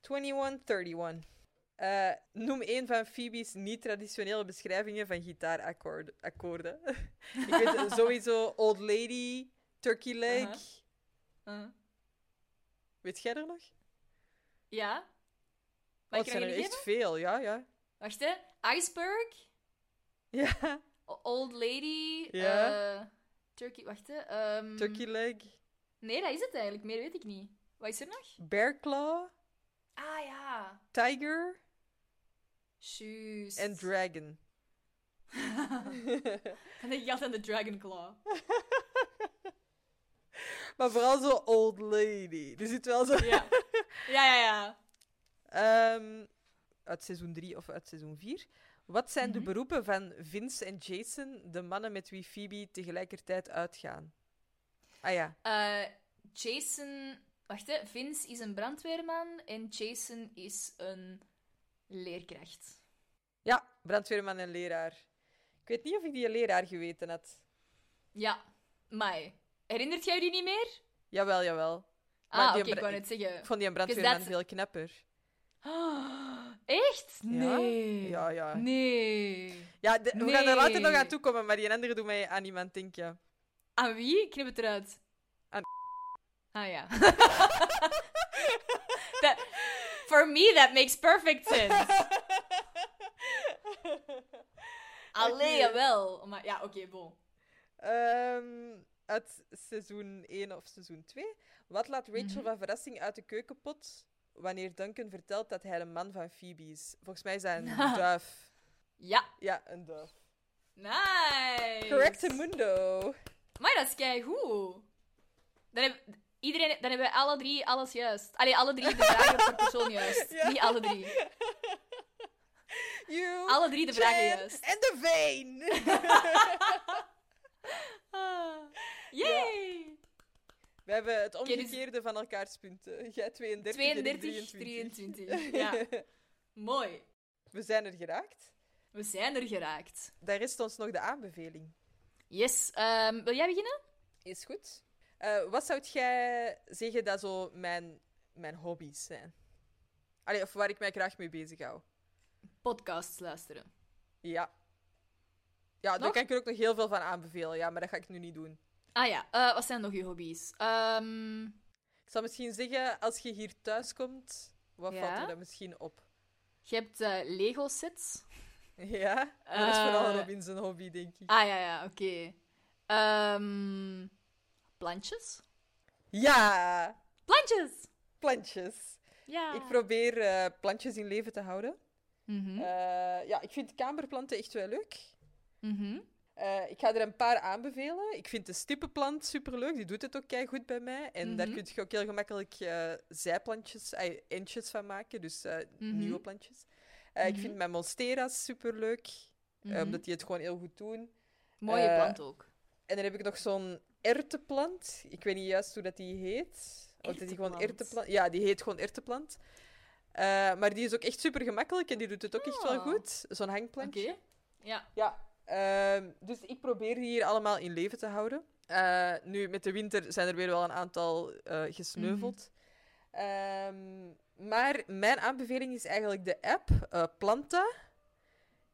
2131. Eh noem een van Phoebe's niet-traditionele beschrijvingen van gitaarakkoorden. akkoorden. Ik weet sowieso Old Lady, Turkey Leg. Uh-huh. Uh. Weet jij er nog? Ja? Oh, Mag het ik zijn er echt veel, ja, ja. Wacht, hè. Iceberg. Ja, Old Lady. Ja. eh, Turkey... Wacht, hè. ehm, Turkey Leg, Nee, dat is het eigenlijk. Meer weet ik niet. Wat is er nog? Bear Claw, Ah, ja. Tiger Juist. en Dragon. Denk ik altijd aan de Dragon Claw. Maar vooral zo Old Lady. Er zit wel zo... Ja. Ja, ja, ja. Ehm, uit seizoen 3 of uit seizoen 4. Wat zijn de Mhm. beroepen van Vince en Jason, de mannen met wie Phoebe tegelijkertijd uitgaan? Ah ja, Eh, Jason... Wacht, hè. Vince is een brandweerman en Jason is een leerkracht. ja, brandweerman en leraar. Ik weet niet of ik die leraar geweten had. Ja. Mai. Herinnert jij die niet meer? Jawel, jawel. Maar Ah, oké, ik wou net zeggen. Ik vond die een brandweerman veel knapper. Echt? Nee. Ja, ja. Nee. Ja, de- we gaan er later nog aan toekomen, maar die andere doet mij aan iemand denken. Aan wie? Knip het eruit. Aan- Ah ja. that, for me, that makes perfect sense. Allee, jawel. Maar ja, oké, bon. Ehm, uit seizoen 1 of seizoen 2. Wat laat Rachel Mhm. van verrassing uit de keukenpot wanneer Duncan vertelt dat hij de man van Phoebe is? Volgens mij is hij een duif. Ja. Ja, een duif. Nice. Correct mundo. Maar dat is keigoed. Dan, heb, iedereen, dan hebben we alle drie alles juist. Allee, alle drie de vragen per persoon juist. Ja. Niet alle drie. You, Alle drie de vragen juist. En de veen. Ah. Yay! We hebben het dus- omgekeerde van elkaars punten. Jij 32 en ik 32, 23. 23. Ja. Mooi. We zijn er geraakt. We zijn er geraakt. Daar rest ons nog de aanbeveling. Yes. ehm, wil jij beginnen? Is goed. Eh, wat zou jij zeggen dat zo mijn, mijn hobby's zijn? Allee, of waar ik mij graag mee bezig hou? Podcasts luisteren. Ja. Ja, daar Nog? kan ik er ook nog heel veel van aanbevelen, ja, maar dat ga ik nu niet doen. Ah ja, eh, wat zijn nog je hobby's? Ehm, Ik zal misschien zeggen, als je hier thuis komt, wat Ja? valt er dan misschien op? Je hebt eh, Lego-sets. Ja, dat is vooral Eh, Robin zijn hobby, denk ik. Ah, ja, ja, oké. Ehm, plantjes? Ja, Plantjes! plantjes. Ja. Ik probeer plantjes in leven te houden. Mhm, ja, ik vind kamerplanten echt wel leuk. mhm. Eh, ik ga er een paar aanbevelen. Ik vind de stippenplant superleuk. Die doet het ook goed bij mij. En daar Mhm. kun je ook heel gemakkelijk eh, zijplantjes, eh, eindjes van maken. Dus eh, Mhm. nieuwe plantjes. Ik Mhm. vind mijn monstera's superleuk. omdat die het gewoon heel goed doen. Mooie plant ook. En dan heb ik nog zo'n erteplant. Ik weet niet juist hoe dat die heet. Of dat die gewoon Erteplant. Ja, die heet gewoon erteplant. Maar die is ook echt super gemakkelijk en die doet het ook echt wel Ah. goed. Zo'n hangplantje. Oké. Ja. Ja, dus ik probeer die hier allemaal in leven te houden. Eh, nu, met de winter zijn er weer wel een aantal eh, gesneuveld. Ehm, maar mijn aanbeveling is eigenlijk de app eh, Planta.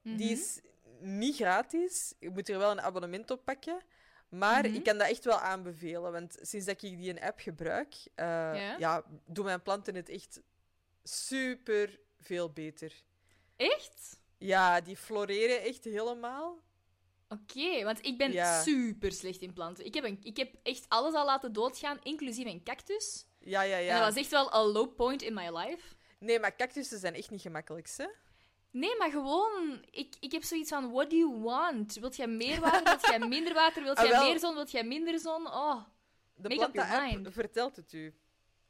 Die Mhm. is niet gratis. Je moet er wel een abonnement op pakken. Maar Mhm. ik kan dat echt wel aanbevelen. Want sinds dat ik die een app gebruik, Ja? ja, doen mijn planten het echt super veel beter. Echt? Ja, die floreren echt helemaal. Oké, want ik ben Ja. super slecht in planten. Ik heb, een, ik heb echt alles al laten doodgaan, inclusief een cactus. Ja, ja, En ja. dat was echt wel een low point in my life. Nee, maar cactussen zijn echt niet gemakkelijk, hè? Nee, maar gewoon, ik, ik heb zoiets van, what do you want? Wilt jij meer water? Wilt jij minder water? Wilt Ah, jij meer zon? Wilt jij minder zon? Oh, De Make up your mind. vertelt het u.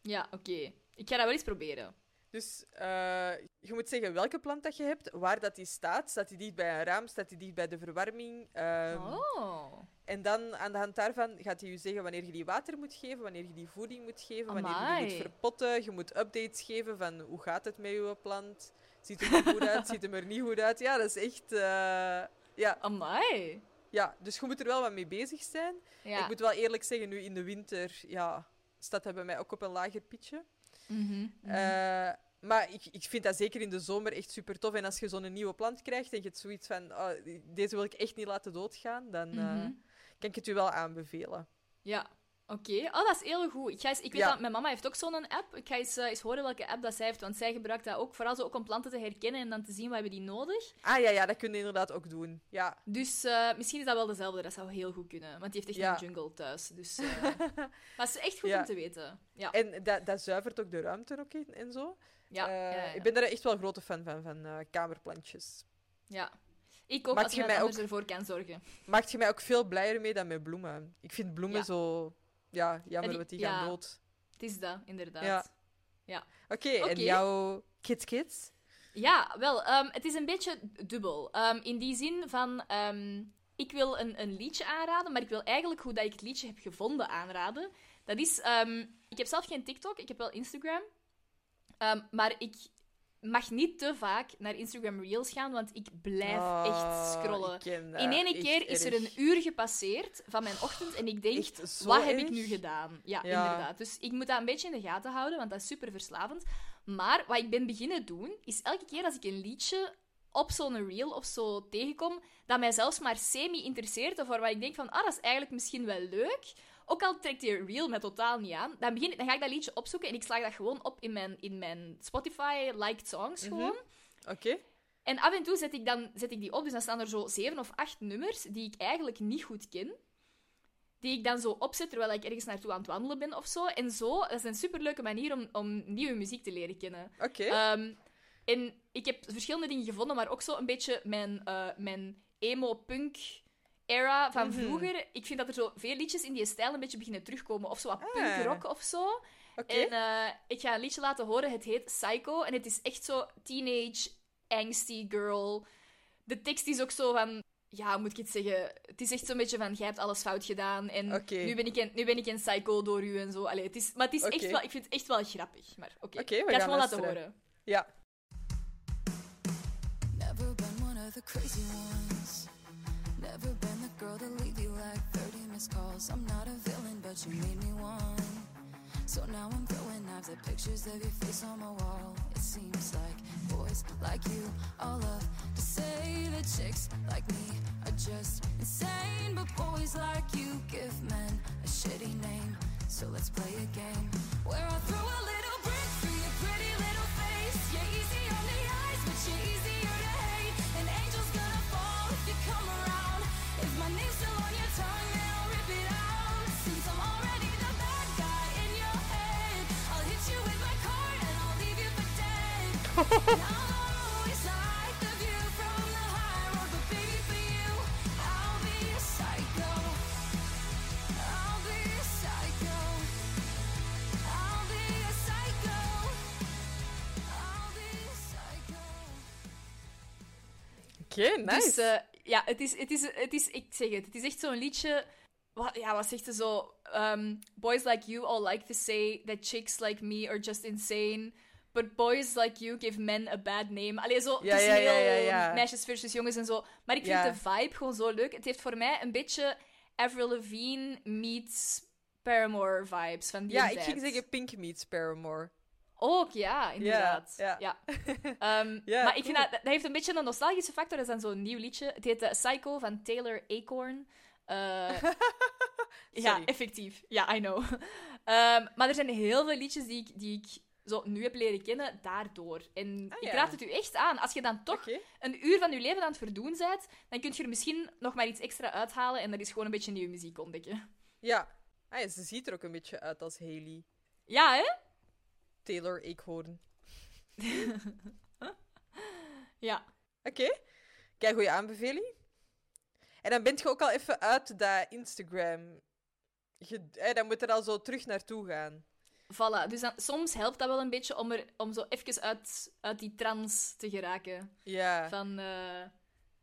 ja, oké. Ik ga dat wel eens proberen. Dus eh, je moet zeggen welke plant dat je hebt, waar dat die staat. Staat die dicht bij een raam? Staat die dicht bij de verwarming? Ehm, Oh, En dan aan de hand daarvan gaat hij je zeggen wanneer je die water moet geven, wanneer je die voeding moet geven, wanneer je die moet verpotten. Je moet updates geven van hoe gaat het met je plant. Ziet het er goed uit? Ziet het er niet goed uit? Ja, dat is echt... eh, ja, amai. ja, dus je moet er wel wat mee bezig zijn. Ja. Ik moet wel eerlijk zeggen, nu in de winter ja, staat dat bij mij ook op een lager pitje. Mhm, mhm. Eh, maar ik, ik vind dat zeker in de zomer echt super tof. En als je zo'n nieuwe plant krijgt en je hebt zoiets van, oh, deze wil ik echt niet laten doodgaan, dan eh, Mhm. kan ik het u wel aanbevelen. Ja, oké. Oh, dat is heel goed. Ik, ga eens, ik weet Ja. dat mijn mama heeft ook zo'n app. Ik ga eens, eh, eens horen welke app dat zij heeft, want zij gebruikt dat ook. Vooral zo ook om planten te herkennen en dan te zien wat hebben die nodig. Ah ja, ja, dat kun je inderdaad ook doen. Ja, Dus eh, misschien is dat wel dezelfde. Dat zou heel goed kunnen. Want die heeft echt Ja. een jungle thuis. Dus, eh, maar het is echt goed Ja. om te weten. Ja. en dat, dat zuivert ook de ruimte ook in en zo. Ja, Eh. Ik ben daar echt wel een grote fan van, van eh, kamerplantjes. ja. Ik ook, Maakt als je mij anders ervoor kan zorgen. Maakt je mij ook veel blijer mee dan met bloemen. Ik vind bloemen Ja. zo... Ja, jammer die- dat die ja. gaan dood. Het is dat, inderdaad. Ja. Ja. Oké, en jouw kids kids? Ja, wel, ehm, het is een beetje dubbel. Ehm, in die zin van, ehm, ik wil een, een liedje aanraden, maar ik wil eigenlijk hoe dat ik het liedje heb gevonden aanraden. Dat is, ik heb zelf geen TikTok, ik heb wel Instagram. Maar ik mag niet te vaak naar Instagram Reels gaan, want ik blijf Oh, echt scrollen. In één keer is er een uur gepasseerd van mijn ochtend en ik denk, wat heb ik nu gedaan? Ja, Ja. inderdaad. Dus ik moet dat een beetje in de gaten houden, want dat is super verslavend. Maar wat ik ben beginnen doen, is elke keer als ik een liedje op zo'n reel of zo tegenkom, dat mij zelfs maar semi interesseert, of waar ik denk van, ah, dat is eigenlijk misschien wel leuk. Ook al trekt die reel mij totaal niet aan, dan, begin, dan ga ik dat liedje opzoeken en ik sla dat gewoon op in mijn, in mijn Spotify-liked songs Mhm. gewoon. Oké. En af en toe zet ik, dan, zet ik die op, dus dan staan er zo zeven of acht nummers die ik eigenlijk niet goed ken. Die ik dan zo opzet terwijl ik ergens naartoe aan het wandelen ben of zo. En zo, dat is een superleuke manier om, om nieuwe muziek te leren kennen. Oké. Ehm, en ik heb verschillende dingen gevonden, maar ook zo een beetje mijn, eh, mijn emo-punk era van Mhm. vroeger. Ik vind dat er zo veel liedjes in die stijl een beetje beginnen terugkomen. Of zo wat Ah. punkrock of zo. En eh, ik ga een liedje laten horen. Het heet Psycho. En het is echt zo teenage, angsty girl. De tekst is ook zo van... Ja, hoe moet ik het zeggen? Het is echt zo'n beetje van... Jij hebt alles fout gedaan. En nu, ben ik een, nu ben ik een psycho door u en zo. Allee, het is, maar het is echt wel... Ik vind het echt wel grappig. Maar oké. Ik ga het gewoon laten horen. Ja. Never been one of the crazy ones. Never been girl to leave you like 30 missed calls. I'm not a villain, but you made me one. So now I'm throwing knives at pictures of your face on my wall. It seems like boys like you all love to say that chicks like me are just insane. But boys like you give men a shitty name. So let's play a game where I throw a little Oké, nice. Dus eh, ja, het is, het, is, het is, ik zeg het, het is echt zo'n liedje. Wat, ja, wat zegt ze zo? Um, boys like you all like to say that chicks like me are just insane. But boys like you give men a bad name. Allee, zo, Ja, het is ja, heel ja, meisjes versus jongens en zo. Maar ik vind de vibe gewoon zo leuk. Het heeft voor mij een beetje Avril Lavigne meets Paramore vibes. Van die ja, ik ging zeggen Pink meets Paramore. Ook, ja, inderdaad. ja. Ja. Ehm, Ja, maar ik vind cool. dat, dat heeft een beetje een nostalgische factor. Dat is dan zo'n nieuw liedje. Het heet eh, Psycho van Taylor Acorn. Eh, ja, effectief. Ja, I know. Ehm, maar er zijn heel veel liedjes die ik, die ik zo nu heb leren kennen daardoor. En Ah, ik raad het u echt aan. Als je dan toch een uur van je leven aan het verdoen bent, dan kun je er misschien nog maar iets extra uithalen. En dat is gewoon een beetje nieuwe muziek ontdekken. Ja. Ah, ja, ze ziet er ook een beetje uit als Haley. Ja, hè? Taylor Eekhoorn. Ja. Oké. Kijk, goede aanbeveling. En dan bent je ook al even uit dat Instagram. Je, eh, dan moet er al zo terug naartoe gaan. Voilà, dus dan, soms helpt dat wel een beetje om, er, om zo even uit, uit die trance te geraken. Ja. Van, eh,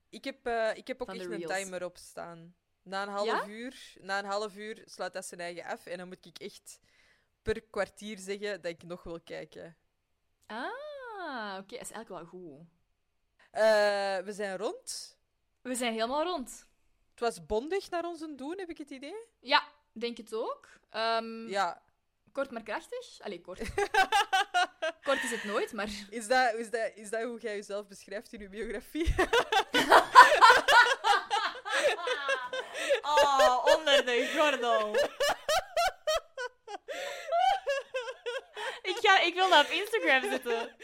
Ik heb, eh, ik heb ook echt een timer op staan. Na een half Ja? uur, na een half uur sluit dat zijn eigen af. En dan moet ik echt per kwartier zeggen dat ik nog wil kijken. Ah, oké, dat is eigenlijk wel goed. Eh, we zijn rond. We zijn helemaal rond. Het was bondig naar ons doen, heb ik het idee? Ja, denk het ook. Ehm, Ja. Kort maar krachtig. Allee, kort. kort is het nooit, maar... Is dat, is, dat, is dat hoe jij jezelf beschrijft in je biografie? Oh, onder de gordel. ik, ga, ik wil dat op Instagram zetten.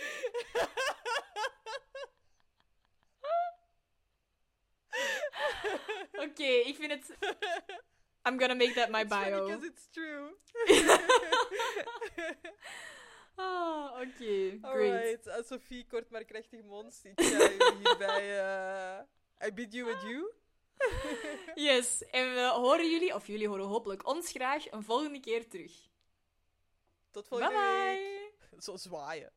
Oké, ik vind het... I'm gonna make that my It's bio. 'cause it's true. Ah, oké. Great. Alright, uh, Sophie, kort maar krachtig mons. Ik ga hierbij... eh I bid you adieu. Yes, en we horen jullie, of jullie horen hopelijk ons graag, een volgende keer terug. Tot volgende Bye week. bye! Zo zwaaien.